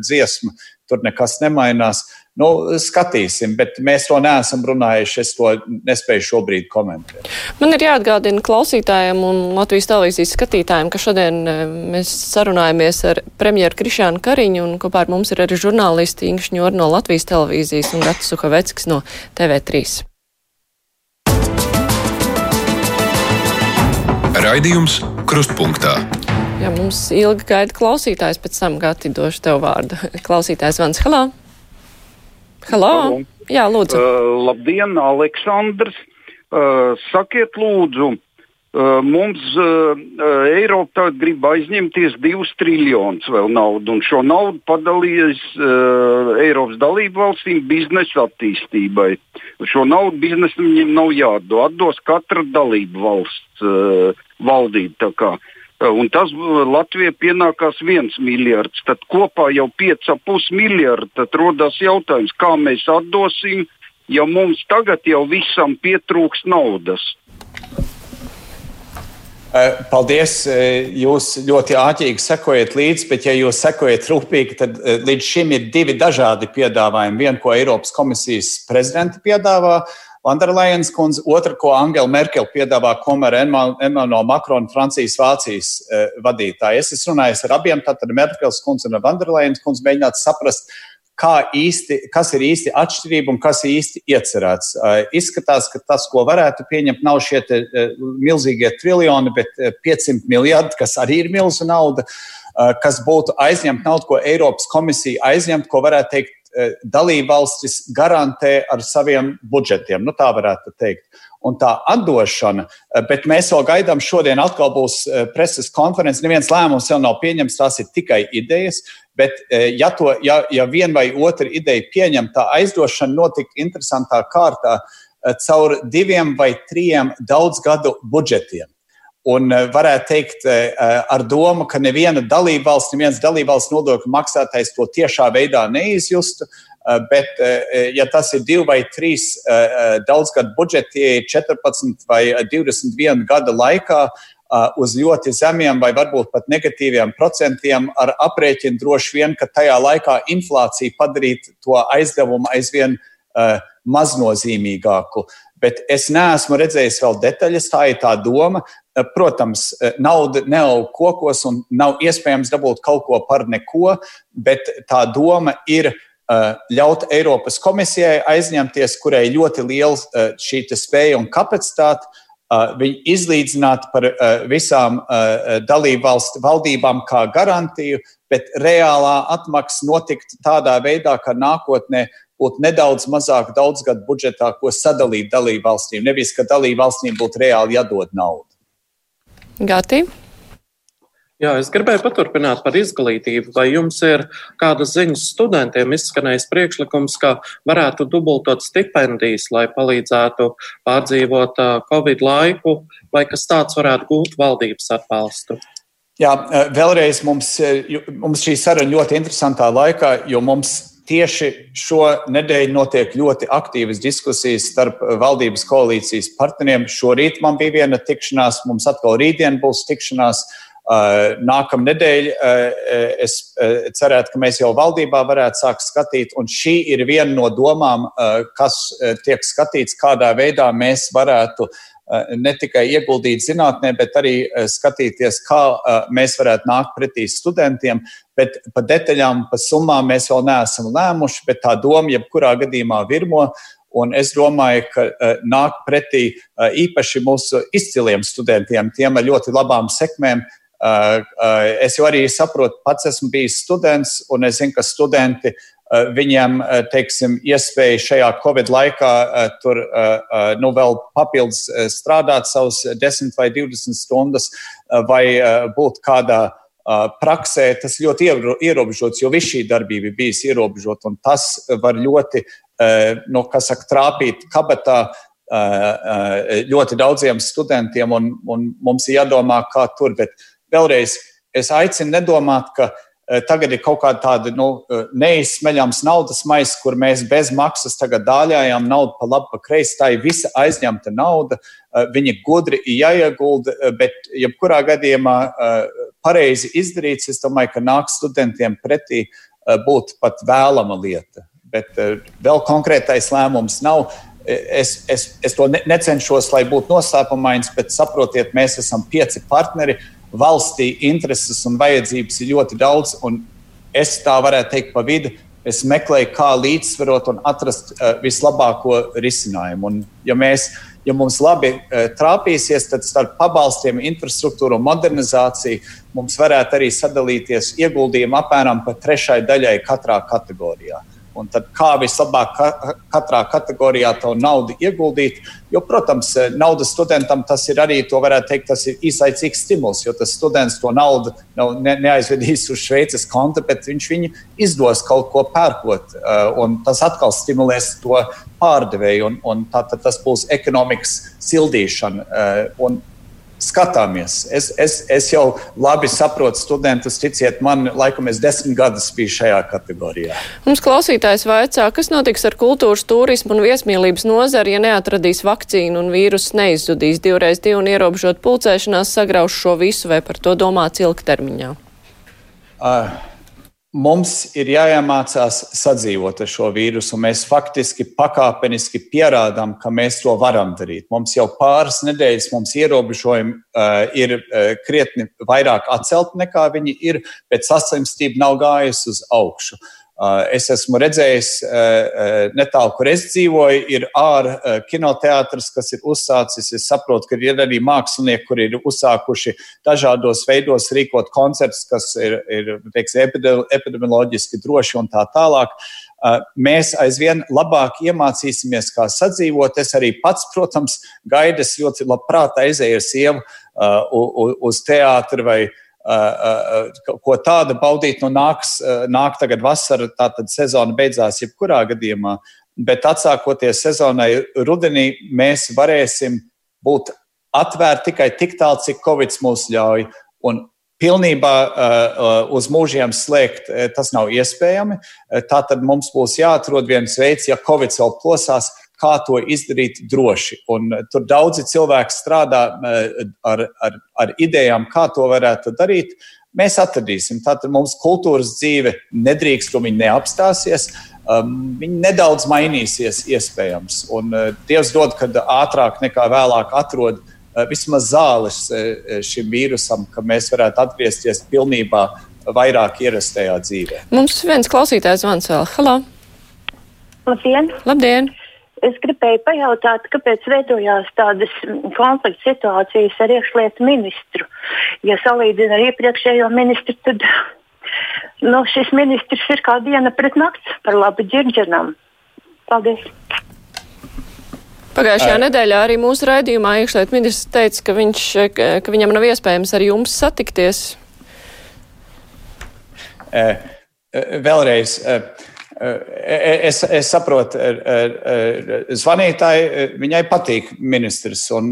dziesma, tur nekas nemainās. Nu, skatīsim, bet mēs to neesam runājuši. Es to nespēju šobrīd komentēt. Man ir jāatgādina klausītājiem un Latvijas televīzijas skatītājiem, ka šodien e, mēs sarunājamies ar premjeru Krišānu Kariņu un kopā ar mums ir arī žurnālisti Ingš Ņor no Latvijas televīzijas un Gats Suhaveckis no TV3. Raidījums Krustpunktā. Jā, mums ilgi gaida klausītājs, pēc tam gati došu tev vārdu. Klausītājs Vans Halā. Halo! Halo. Jā, lūdzu. Uh, labdien, Aleksandrs! Uh, sakiet, lūdzu, uh, mums uh, uh Eiropa grib aizņemties divus triljonus vēl naudu, un šo naudu padalījis uh, Eiropas dalību valstīm biznesa attīstībai. Šo naudu biznesam viņiem nav jādod, atdos katra dalību valsts uh, valdība. Un tas Latvijai pienākās viens miljards. Tad kopā jau 5,5 miljardi. Tad rodas jautājums, kā mēs atdosim, ja mums tagad jau visam pietrūks naudas. Paldies! Jūs ļoti ātrīgi sekojat līdzi, bet, ja jūs sekojat rūpīgi, tad līdz šim ir divi dažādi piedāvājumi. Vienu, ko Eiropas komisijas prezidenta piedāvā, Vanderlajens kundze, otra, ko Angela Merkel piedāvā, komēr Emmanuel Macron, Francijas, Vācijas eh, vadītāji. Es esmu runājis ar abiem, tātad Merkels kundze un Vanderlajens kundze, mēģināt saprast, īsti, kas ir īsti atšķirība un kas ir īsti iecerēts. Uh, izskatās, ka tas, ko varētu pieņemt, nav šie te, uh, milzīgie triljoni, bet uh, 500 miljardi, kas arī ir milzu nauda, kas būtu aizņemt naudu, ko Eiropas komisija aizņemt, ko varētu teikt Eh, dalībvalstis garantē ar saviem budžetiem. Nu, tā varētu teikt. Un tā atdošana, eh, bet mēs vēl gaidām, šodien atkal būs eh, preses konference. Neviens lēmums vēl nav pieņemts, tās ir tikai idejas. Bet, ja, to, ja, ja viena vai otra ideja pieņem, tā aizdošana notika interesantā kārtā caur diviem vai trim daudzgadu budžetiem. Un eh, varētu teikt, eh, ar domu, ka neviena dalībvalsts, neviens dalībvalsts nodokļu maksātājs to tiešā veidā neizjustu. Eh, bet, ja tas ir divi vai trīs daudzgadu budžeti, 14 vai 21 gada laikā, uz ļoti zemiem vai varbūt pat negatīviem procentiem, ar aprēķinu droši vien, ka tajā laikā inflācija padarītu to aizdevumu aizvien maznozīmīgāku. Bet es neesmu redzējis vēl detaļas, tā ir tā doma. Eh, protams, eh, nauda neaug kokos un nav iespējams dabūt kaut ko par neko, bet tā doma ir eh, ļaut Eiropas komisijai aizņemties, kurai ļoti liela šī spēja un kapacitāte. viņi izlīdzinātu par visām dalību valstu valdībām kā garantiju, bet reālā atmaksa notiktu tādā veidā, ka nākotnē būtu nedaudz mazāk daudzgadu budžetā, ko sadalīt dalību valstīm. Nevis, ka dalību valstīm būtu reāli jādod naudu. Gati. Jā, es gribēju paturpināt par izglītību. Vai jums ir kādas ziņas studentiem izskanējis priekšlikums, ka varētu dubultot stipendijas, lai palīdzētu pārdzīvot Covid laiku, vai kas tāds varētu gūt valdības atbalstu? Jā, vēlreiz mums, mums šī saruna ļoti interesantā laikā, jo mums tieši šo nedēļu notiek ļoti aktīvas diskusijas starp valdības koalīcijas partneriem. Šorīt man bija viena tikšanās, mums atkal rītdien būs tikšanās. Uh, Nākamā nedēļa uh, es uh, cerētu, ka mēs jau valdībā varētu sākt skatīt, un šī ir viena no domām, kas tiek skatīts, kādā veidā mēs varētu ne tikai ieguldīt zinātnē, bet arī skatīties, kā mēs varētu nākt pretī studentiem. Bet par detaļām, par summām mēs vēl neesam lēmuši, bet tā doma jebkurā gadījumā virmo. Un es domāju, ka uh, nāk pretī uh, īpaši mūsu izciliem studentiem, tiem ar ļoti labām sekmēm, Uh, es jau arī saprotu, pats esmu bijis students, un es zinu, ka studenti viņiem, teiksim, iespēja šajā Covid laikā tur nu, vēl papildus strādāt savus 10 vai 20 stundas vai būt kādā praksē, tas ļoti ierobežots, jo viss šī darbība bijusi ierobežota, un tas var ļoti, nu, kas saka, trāpīt kabatā ļoti daudziem studentiem, un, un mums ir jādomā, kā tur. Bet vēlreiz es aicinu nedomāt, ka eh, tagad ir kaut kāda tāda nu, eh, neizsmeļama naudas maisa, kur mēs bez maksas dāļājām naudu pa labi, pa kreisi. Tā ir visa aizņemta nauda. Eh, viņa gudri ir jāiegulda, bet jebkurā gadījumā pareizi izdarīts. Es domāju, ka nāk studentiem pretī būt pat vēlama lieta. Bet vēl konkrētais lēmums nav. Es, es, es to necenšos, lai būtu noslēpumains, bet saprotiet, mēs esam pieci partneri. Valstī intereses un vajadzības ir ļoti daudz, un es tā varētu teikt pa vidu. Es meklēju, kā līdzsvarot un atrast uh, vislabāko risinājumu. Un, ja, mēs, ja mums labi uh, trāpīsies, tad starp pabalstiem, infrastruktūru un modernizāciju mums varētu arī sadalīties ieguldījumi apmēram pa trešai daļai katrā kategorijā. Uh, un kā vislabāk katrā kategorijā to naudu ieguldīt. Jo, protams, nauda studentam tas ir arī, to varētu teikt, tas ir īslaicīgs stimuls, jo tas students to naudu ne, neaizvedīs uz Šveices konta, bet viņš viņu izdos kaut ko pērkot, un tas atkal stimulēs to pārdevēju, un, un tā, tas būs ekonomikas sildīšana. Un, skatāmies. Es, es, es jau labi saprotu studentus, ticiet man, laikam es desmit gadus biju šajā kategorijā. Mums klausītājs vaicā, kas notiks ar kultūras, turismu un viesmīlības nozari, ja neatradīs vakcīnu un vīrus neizzudīs divreiz divu un ierobežot pulcēšanās, sagrauž šo visu vai par to domāts ilgtermiņā? Uh. Mums ir jāiemācās sadzīvot ar šo vīrusu. Mēs faktiski pakāpeniski pierādām, ka mēs to varam darīt. Mums jau pāris nedēļas mums ierobežojumi uh, ir uh, krietni vairāk atcelti nekā viņi ir, bet saslimstība nav gājusi uz augšu. Uh, es esmu redzējis, uh, uh, netālu, kur es dzīvoju, ir ārā kinoteātris, kas ir uzsācis. Es saprotu, ka ir arī mākslinieki, kuri ir uzsākuši dažādos veidos rīkot koncertus, kas ir, ir teiksim, epidemioloģiski droši un tā tālāk. Mēs aizvien labāk iemācīsimies, kā sadzīvot. Es arī pats, protams, gaidu, es ļoti labprāt aizēju ar sievu uz teātri vai teātri ko tādu baudīt. Nu, nāks, nāk tagad vasara, tā tad sezona beidzās jebkurā gadījumā. Bet atsākoties sezonai rudenī, mēs varēsim būt atvērti tikai tik tālu, cik Covid mūs ļauj. Un pilnībā uh, uz mūžiem slēgt tas nav iespējami. Tātad mums būs jāatrod viens veids, ja Covid vēl plosās, kā to izdarīt droši. Un eh, tur daudzi cilvēki strādā eh, ar, ar, ar idejām, kā to varētu darīt. Mēs atradīsim. Tātad mums kultūras dzīve nedrīkst, un viņa neapstāsies. Um, viņa nedaudz mainīsies, iespējams. Un uh, Dievs dod, kad ātrāk nekā vēlāk atrod uh, vismaz zāles uh, šim vīrusam, ka mēs varētu atgriezties pilnībā vairāk ierastajā dzīvē. Mums viens klausītājs zvans vēl. Halo! Labdien! Labdien. Es gribēju pajautāt, kāpēc veidojās tādas konflikta situācijas ar iekšlietu ministru. Ja salīdzina ar iepriekšējo ministru, tad nu, šis ministrs ir kā diena pret nakts par labu ģirģenam. Paldies! Pagājušajā uh, nedēļā arī mūsu raidījumā iekšlietu ministrs teica, ka, viņš, ka viņam nav iespējams ar jums satikties. Uh, vēlreiz. Uh, Es, es saprotu, zvanītāji, viņai patīk ministrs, un,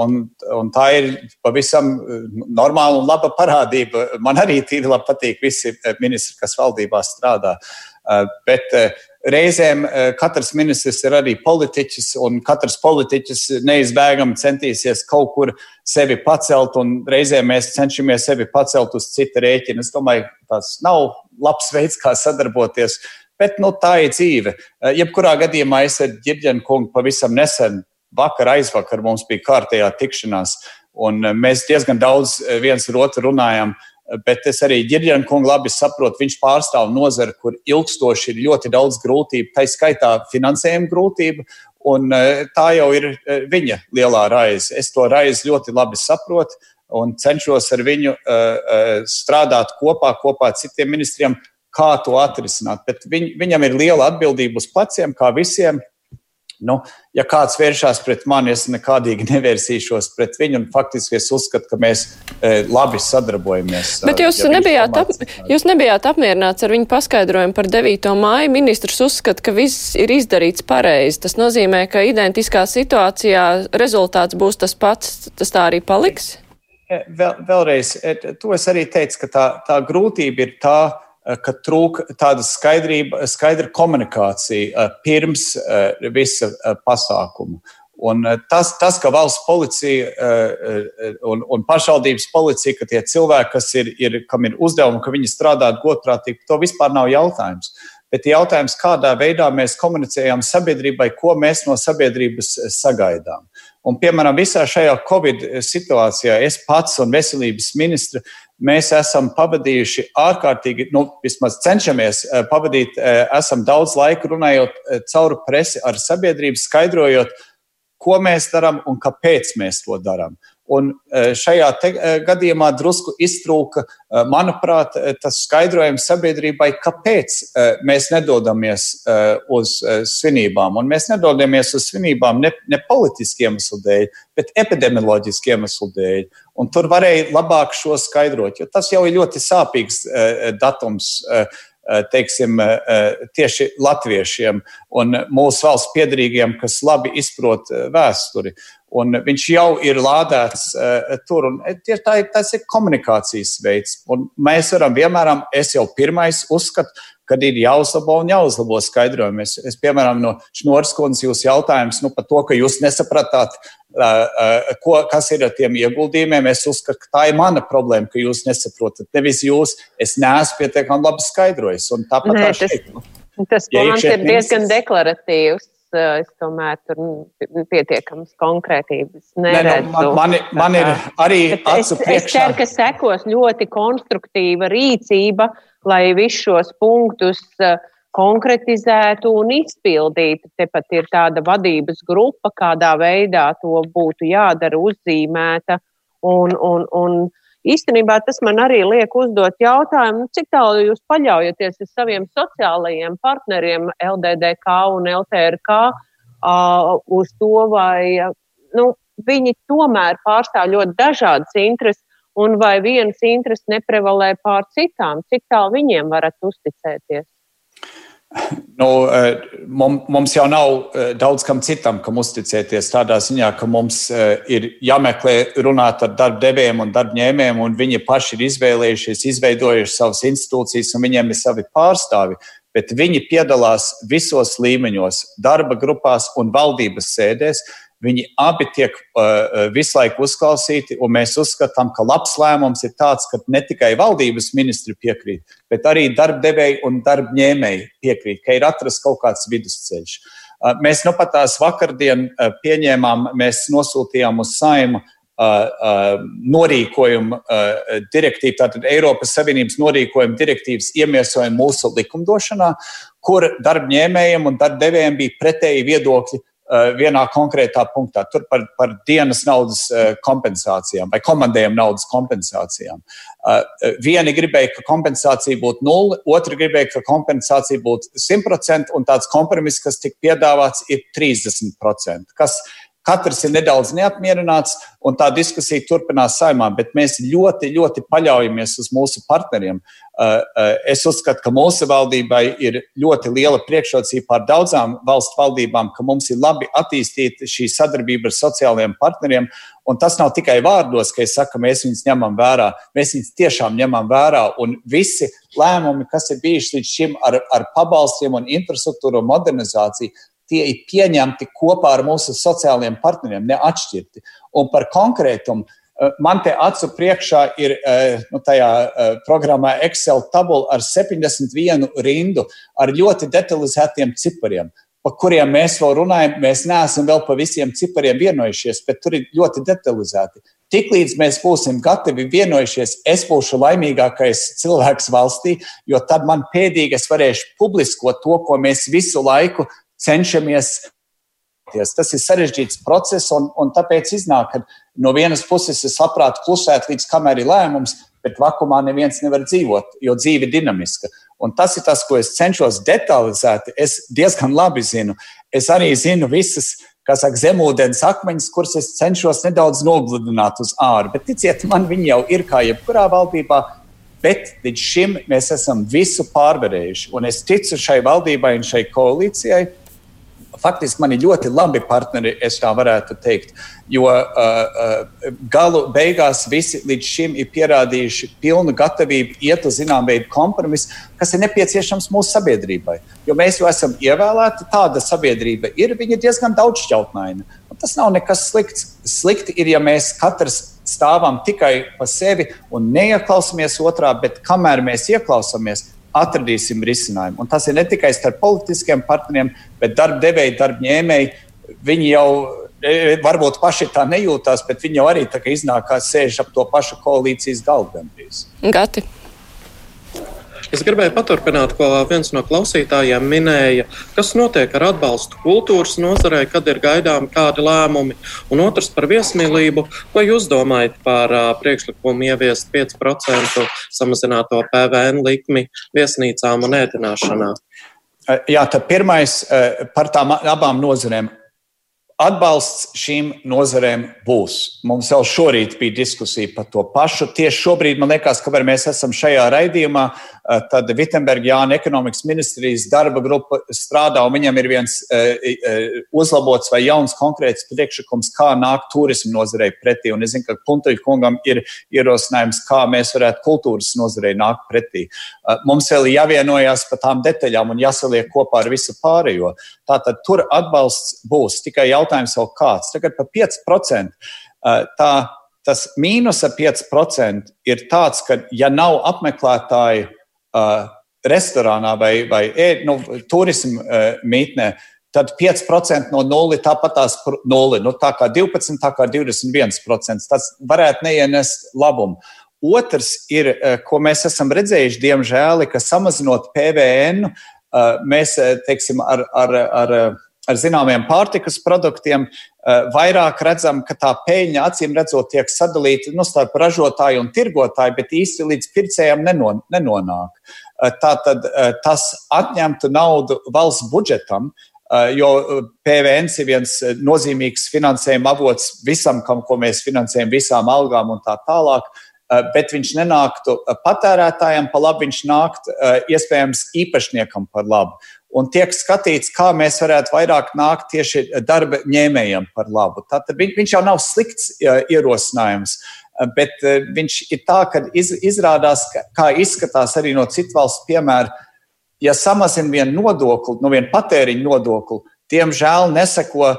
un, un tā ir pavisam normāla un laba parādība. Man arī tīri labi patīk visi ministri, kas valdībā strādā. Bet reizēm katrs ministrs ir arī politiķis, un katrs politiķis neizbēgami centīsies kaut kur sevi pacelt, un reizēm mēs cenšamies sevi pacelt uz cita rēķina. Es domāju, tas nav labs veids, kā sadarboties. Uh, Bet nu, tā ir dzīve. Eh, jebkurā gadījumā es ar Girģenu kungu pavisam nesen, vakar, aizvakar mums bija kārtējā tikšanās, un eh, mēs diezgan daudz eh, viens ar otru runājam. Bet es arī Girģenu kungu labi saprotu, viņš pārstāv nozari, kur ilgstoši ir ļoti daudz grūtību, tā skaitā finansējuma grūtība, un tā jau ir viņa lielā raize. Es to raizi ļoti labi saprotu un cenšos ar viņu strādāt kopā, kopā ar citiem ministriem, kā to atrisināt. Bet viņ, viņam ir liela atbildība uz pleciem, kā visiem. Nu, ja kāds vēršās pret mani, es nekādīgi nevērsīšos pret viņu. Faktiski es uzskatu, ka mēs e, labi sadarbojamies. Bet jūs, ja nebijāt, ap, jūs nebijāt apmierināts ar viņu paskaidrojumu par 9. māju. Ministrs uzskata, ka viss ir izdarīts pareizi. Tas nozīmē, ka identiskā situācijā rezultāts būs tas pats. Tas tā arī paliks? E, vēl, vēlreiz, e, to es arī teicu, ka tā, tā grūtība ir tā ka trūk tāda skaidrība, skaidra komunikācija eh, pirms eh, visa pasākuma. Un tas, tas, ka valsts policija un, un pašvaldības policija, ka tie cilvēki, kas ir, ir, kam ir uzdevumi, ka viņi strādā godprātīgi, to vispār nav jautājums. Bet jautājums, kādā veidā mēs komunicējam sabiedrībai, ko mēs no sabiedrības sagaidām. Un, piemēram, visā šajā Covid situācijā es pats un veselības ministra mēs esam pavadījuši ārkārtīgi, nu, vismaz cenšamies eh, pavadīt, eh, esam daudz laika runājot eh, cauri presi ar sabiedrību, skaidrojot, ko mēs darām un kāpēc mēs to darām. Un šajā te, gadījumā drusku iztrūka, manuprāt, tas skaidrojums sabiedrībai, kāpēc mēs nedodamies uz svinībām. Un mēs nedodamies uz svinībām ne, ne politiskiem iemeslu dēļ, bet epidemioloģiskiem iemeslu dēļ. Un tur varēja labāk šo skaidrot, jo tas jau ir ļoti sāpīgs datums. Teiksim, tieši latviešiem un mūsu valsts piedarīgiem, kas labi izprot vēsturi. Un viņš jau ir lādēts uh, tur. Tieši tā ir, tas ir komunikācijas veids. Un mēs varam vienmēr, es jau pirmais uzskatu, kad ir jāuzlabo un jāuzlabo skaidrojumi. Es, es piemēram, no Šnoras kundzes jūs jautājums nu, par to, ka jūs nesapratāt, ko, kas ir ar tiem ieguldījumiem. Es uzskatu, ka tā ir mana problēma, ka jūs nesaprotat. Nevis jūs, es neesmu pietiekami labi skaidrojis. Tāpat Nē, tas, tas ja plāns ir diezgan deklaratīvs. Es tomēr tur pietiekams konkrētības neredzu. Ne, nu, man, man, man ir arī acu priekšā. Es ceru, ka sekos ļoti konstruktīva rīcība, lai visus šos punktus uh, konkretizētu un izpildītu. Tepat ir tāda vadības grupa, kādā veidā to būtu jādara, uzzīmēta. Un, un, un īstenībā tas man arī liek uzdot jautājumu, cik tālu jūs paļaujaties uz saviem sociālajiem partneriem LDDK un LTRK uh, uz to, vai nu, viņi tomēr pārstāv ļoti dažādas intereses. Un vai vienas intereses neprevalē pār citām, cik tālu viņiem varat uzticēties? Nu, eh, mums jau nav eh, daudz kam citam, kam uzticēties tādā ziņā, ka mums eh, ir jāmeklē runāt ar darbdevējiem un darbņēmējiem, un viņi paši ir izvēlējušies, izveidojuši savas institūcijas, un viņiem ir savi pārstāvi. Bet viņi piedalās visos līmeņos, darba grupās un valdības sēdēs. Viņi abi tiek uh, visu laiku uzklausīti, un mēs uzskatām, ka labs lēmums ir tāds, ka ne tikai valdības ministri piekrīt, bet arī darbdevēji un darbņēmēji piekrīt, ka ir atrasts kaut kāds vidusceļš. Uh, mēs nu pat tās vakardien uh, pieņēmām, mēs nosūtījām uz saimu norīkojuma direktīva, tātad Eiropas Savienības norīkojuma direktīvas iemiesojuma mūsu likumdošanā, kur darbņēmējiem un darbdevējiem bija pretēji viedokļi vienā konkrētā punktā. Tur par, par dienas naudas kompensācijām vai komandējuma naudas kompensācijām. Vieni gribēja, ka kompensācija būtu nulle, otri gribēja, ka kompensācija būtu 100%, un tāds kompromiss, kas tika piedāvāts, ir 30%, kas Katrs ir nedaudz neapmierināts, un tā diskusija turpinās saimā, bet mēs ļoti, ļoti paļaujamies uz mūsu partneriem. Uh, uh, es uzskatu, ka mūsu valdībai ir ļoti liela priekšrocība pār daudzām valstu valdībām, ka mums ir labi attīstīta šī sadarbība ar sociālajiem partneriem. Un tas nav tikai vārdos, ka es saku, mēs viņus ņemam vērā. Mēs viņus tiešām ņemam vērā. Un visi lēmumi, kas ir bijuši līdz šim ar, ar pabalstiem un infrastruktūru modernizāciju, tie ir pieņemti kopā ar mūsu sociālajiem partneriem, neatšķirti. Un par konkrētumu. Eh, man te acu priekšā ir eh, nu, tajā eh, programmā Excel tabula ar 71 rindu ar ļoti detalizētiem cipariem, par kuriem mēs vēl runājam. Mēs neesam vēl par visiem cipariem vienojušies, bet tur ir ļoti detalizēti. Tiklīdz mēs būsim gatavi vienojušies, es būšu laimīgākais cilvēks valstī, jo tad man pēdīgi es varēšu publiskot to, ko mēs visu laiku cenšamies. Tas ir sarežģīts process, un, un tāpēc iznāk, ka no vienas puses es labprāt klusētu līdz kamēr ir lēmums, bet vakumā neviens nevar dzīvot, jo dzīve ir dinamiska. Un tas ir tas, ko es cenšos detalizēt. Es diezgan labi zinu. Es arī zinu visas, kā saka, zemūdens akmeņus, kurus es cenšos nedaudz nogludināt uz ārā. Bet ticiet man, viņi jau ir kā jebkurā valdībā. Bet līdz šim mēs esam visu pārvarējuši. Un es ticu šai valdībai un šai koalīcijai faktiski man ir ļoti labi partneri, es tā varētu teikt. Jo uh, uh, galu beigās visi līdz šim ir pierādījuši pilnu gatavību iet uz zinām veidu kompromisu, kas ir nepieciešams mūsu sabiedrībai. Jo mēs jau esam ievēlēti, tāda sabiedrība ir, viņa ir diezgan daudzšķautnaina. Tas nav nekas slikts. Slikti ir, ja mēs katrs stāvam tikai pa sevi un neieklausāmies otrā, bet kamēr mēs ieklausāmies, atradīsim risinājumu. Un tas ir ne tikai starp politiskiem partneriem, bet darbdevēji, darbņēmēji. Viņi jau e, varbūt paši tā nejūtās, bet viņi jau arī iznāk, kā sēž ap to pašu koalīcijas galdu gandrīz. Gati. Es gribēju paturpināt, ko viens no klausītājiem minēja, kas notiek ar atbalstu kultūras nozarei, kad ir gaidāmi kādi lēmumi. Un otrs par viesmīlību. Ko jūs domājat par uh, priekšlikumu ieviest 5% samazināto PVN likmi viesnīcām un ēdināšanā? Jā, tad pirmais par tām abām nozarēm. Atbalsts šīm nozarēm būs. Mums jau šorīt bija diskusija par to pašu. Tieši šobrīd man liekas, ka mēs esam šajā raidījumā. Eh, tad Vitsenberga Jāna ekonomikas ministrijas darba grupa strādā, un viņam ir viens eh, eh, uzlabots vai jauns konkrēts priekšlikums, kā nākt turismu nozarei pretī. Un es zinu, ka Puntuļa kungam ir ierosinājums, kā mēs varētu kultūras nozarei nākt pretī. Mums vēl ir jāvienojās par tām detaļām un jāsaliek kopā ar visu pārējo. Tātad tur atbalsts būs tikai jautājums vēl kāds. Tagad par 5%. Tā, tas mīnus ar 5% ir tāds, ka, ja nav apmeklētāju restorānā vai, vai nu, turismu uh, mītnē, tad 5% no nulli tāpat tās nulli. Nu, tā kā 12, tā kā 21%. Tas varētu neienest labumu. Otrs ir, ko mēs esam redzējuši, diemžēl, ka samazinot PVN, mēs teiksim, ar, ar, ar ar zināmiem pārtikas produktiem, eh, vairāk redzam, ka tā peļņa acīm redzot tiek sadalīta nu, starp ražotāju un tirgotāju, bet īsti līdz pircējiem nenonāk. Eh, Tātad eh, tas atņemtu naudu valsts budžetam, jo PVN ir viens nozīmīgs finansējuma avots visam, kam, ko mēs finansējam, visām algām un tā tālāk. Bet viņš nenāktu patērētājiem par labu, viņš nāktu iespējams īpašniekam par labu un tiek skatīts, kā mēs varētu vairāk nākt tieši darba ņēmējiem par labu. Tātad viņš jau nav slikts ierosinājums. Bet viņš ir tā, ka iz, izrādās, kā izskatās arī no citu valstu piemēra, ja samazina vienu nodokli, no viena patēriņa nodokli, diemžēl neseko uh,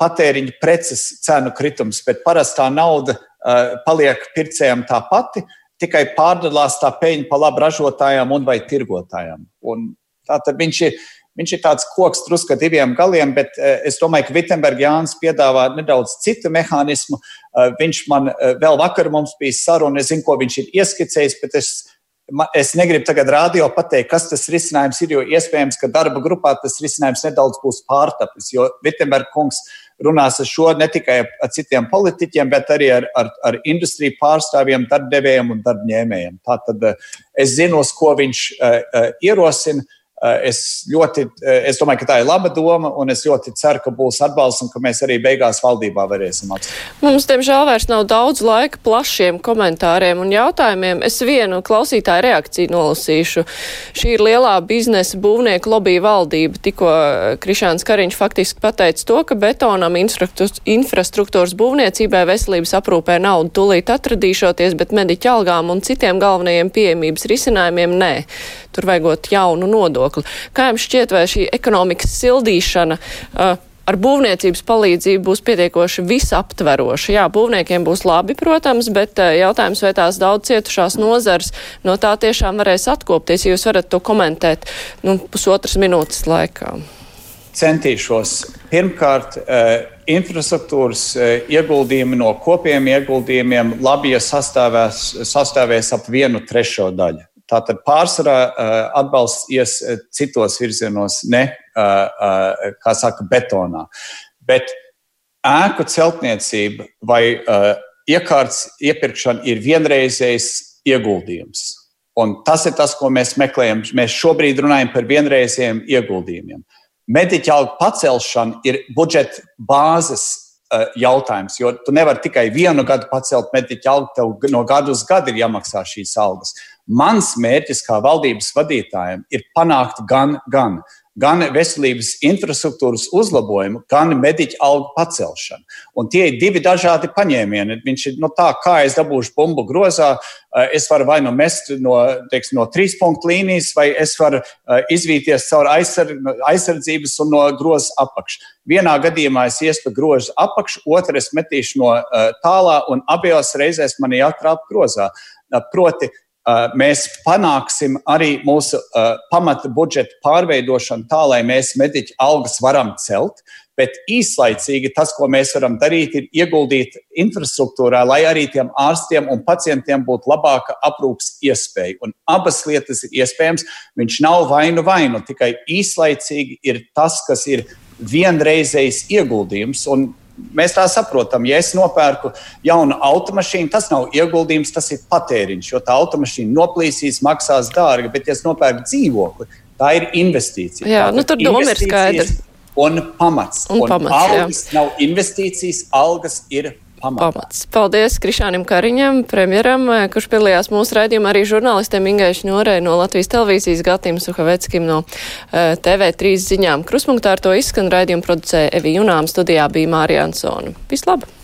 patēriņa preces cenu kritums, bet parastā nauda uh, paliek pircējiem tā pati, tikai pārdalās tā peļņa pa labu ražotājiem un vai tirgotājiem. Un Tātad viņš ir, Viņš ir tāds koks truska diviem galiem, bet es domāju, ka Vitsenberga Jānis piedāvā nedaudz citu mehānismu. Viņš man vēl vakar mums bija saruna, es zinu, ko viņš ir ieskicējis, bet es Es negribu tagad rādio pateikt, kas tas risinājums ir, jo iespējams, ka darba grupā tas risinājums nedaudz būs pārtapis. Jo Vitsenberga kungs runās ar šo ne tikai ar citiem politiķiem, bet arī ar, ar, ar industriju pārstāvjiem, darbdevējiem un darbņēmējiem. Tātad es zinu, uz ko viņš uh, uh, ierosina. Eh, es ļoti, eh, es domāju, ka tā ir laba doma, un es ļoti ceru, ka būs atbalsts un ka mēs arī beigās valdībā varēsim apstiprināt. Mums, diemžēl, vairs nav daudz laika plašiem komentāriem un jautājumiem. Es vienu klausītāju reakciju nolasīšu. Šī ir lielā biznesa būvnieku lobby valdība. Tikko eh, Krišāns Kariņš faktiski pateica to, ka betonam infrastruktūras būvniecībai veselības aprūpē naudu tūlīt atradīšoties, bet mediķa algām un citiem galvenajiem pieejamības risinājumiem nē. Tur vajagot jaunu nodokli viedokli. Kā jums šķiet, vai šī ekonomikas sildīšana uh, ar būvniecības palīdzību būs pietiekoši visaptveroša. Jā, būvniekiem būs labi, protams, bet uh, jautājums, vai tās daudz cietušās nozars no tā tiešām varēs atkopties, ja jūs varat to komentēt nu, pusotras minūtes laikā. Centīšos. Pirmkārt, uh, infrastruktūras ieguldījumi no kopiem ieguldījumiem labi, ja sastāvēs, sastāvēs ap vienu trešo daļu. Tātad pārsvarā atbalsts ies citos virzienos, ne, kā saka, betonā. Bet ēku celtniecība vai iekārtas iepirkšana ir vienreizējs ieguldījums. Un tas ir tas, ko mēs meklējam. Mēs šobrīd runājam par vienreizējiem ieguldījumiem. Mediķa algu pacelšana ir budžeta bāzes jautājums, jo tu nevari tikai vienu gadu pacelt mediķa algu, tev no gada uz gadu ir jāmaksā šīs algas. Mans mērķis kā valdības vadītājiem ir panākt gan, gan, gan veselības infrastruktūras uzlabojumu, gan mediķu algu pacelšanu. Un tie ir divi dažādi paņēmieni. Viņš ir no nu, tā, kā es dabūšu bumbu grozā, eh, es varu vai nu mest no, teiks, no trīs punktu līnijas, vai es varu eh, izvīties caur aizsardzības un no groza apakšu. Vienā gadījumā es iestu grozu apakšu, otrā es metīšu no eh, tālā, un abajās reizēs man jātrāp grozā. Proti, Uh, mēs panāksim arī mūsu uh, pamata budžeta pārveidošanu tā, lai mēs mediķu algas varam celt. Bet īslaicīgi tas, ko mēs varam darīt, ir ieguldīt infrastruktūrā, lai arī tiem ārstiem un pacientiem būtu labāka aprūpas iespēja. Un abas lietas ir iespējams. Viņš nav vainu vainu, tikai īslaicīgi ir tas, kas ir vienreizējs ieguldījums. Un mēs tā saprotam, ja es nopērku jaunu automašīnu, tas nav ieguldījums, tas ir patēriņš, jo tā automašīna noplīsīs, maksās dārgi, bet, ja es nopērku dzīvokli, tā ir investīcija. Jā, tā nu tad doma ir skaidra. Un pamats. Un, un pamats algas jā. nav investīcijas, algas ir pamatā. pamats. Paldies Krišānam Kariņam, premjeram, eh, kurš piedalījās mūsu raidījumā, arī žurnālistiem Ingēšu Norē no Latvijas televīzijas, Gatim Suhaveckim no uh, eh, TV3 ziņām. Kruspunktā ar to izskan raidījumu producēja Evi Junām, studijā bija Mārija Ansona. Vislabāk!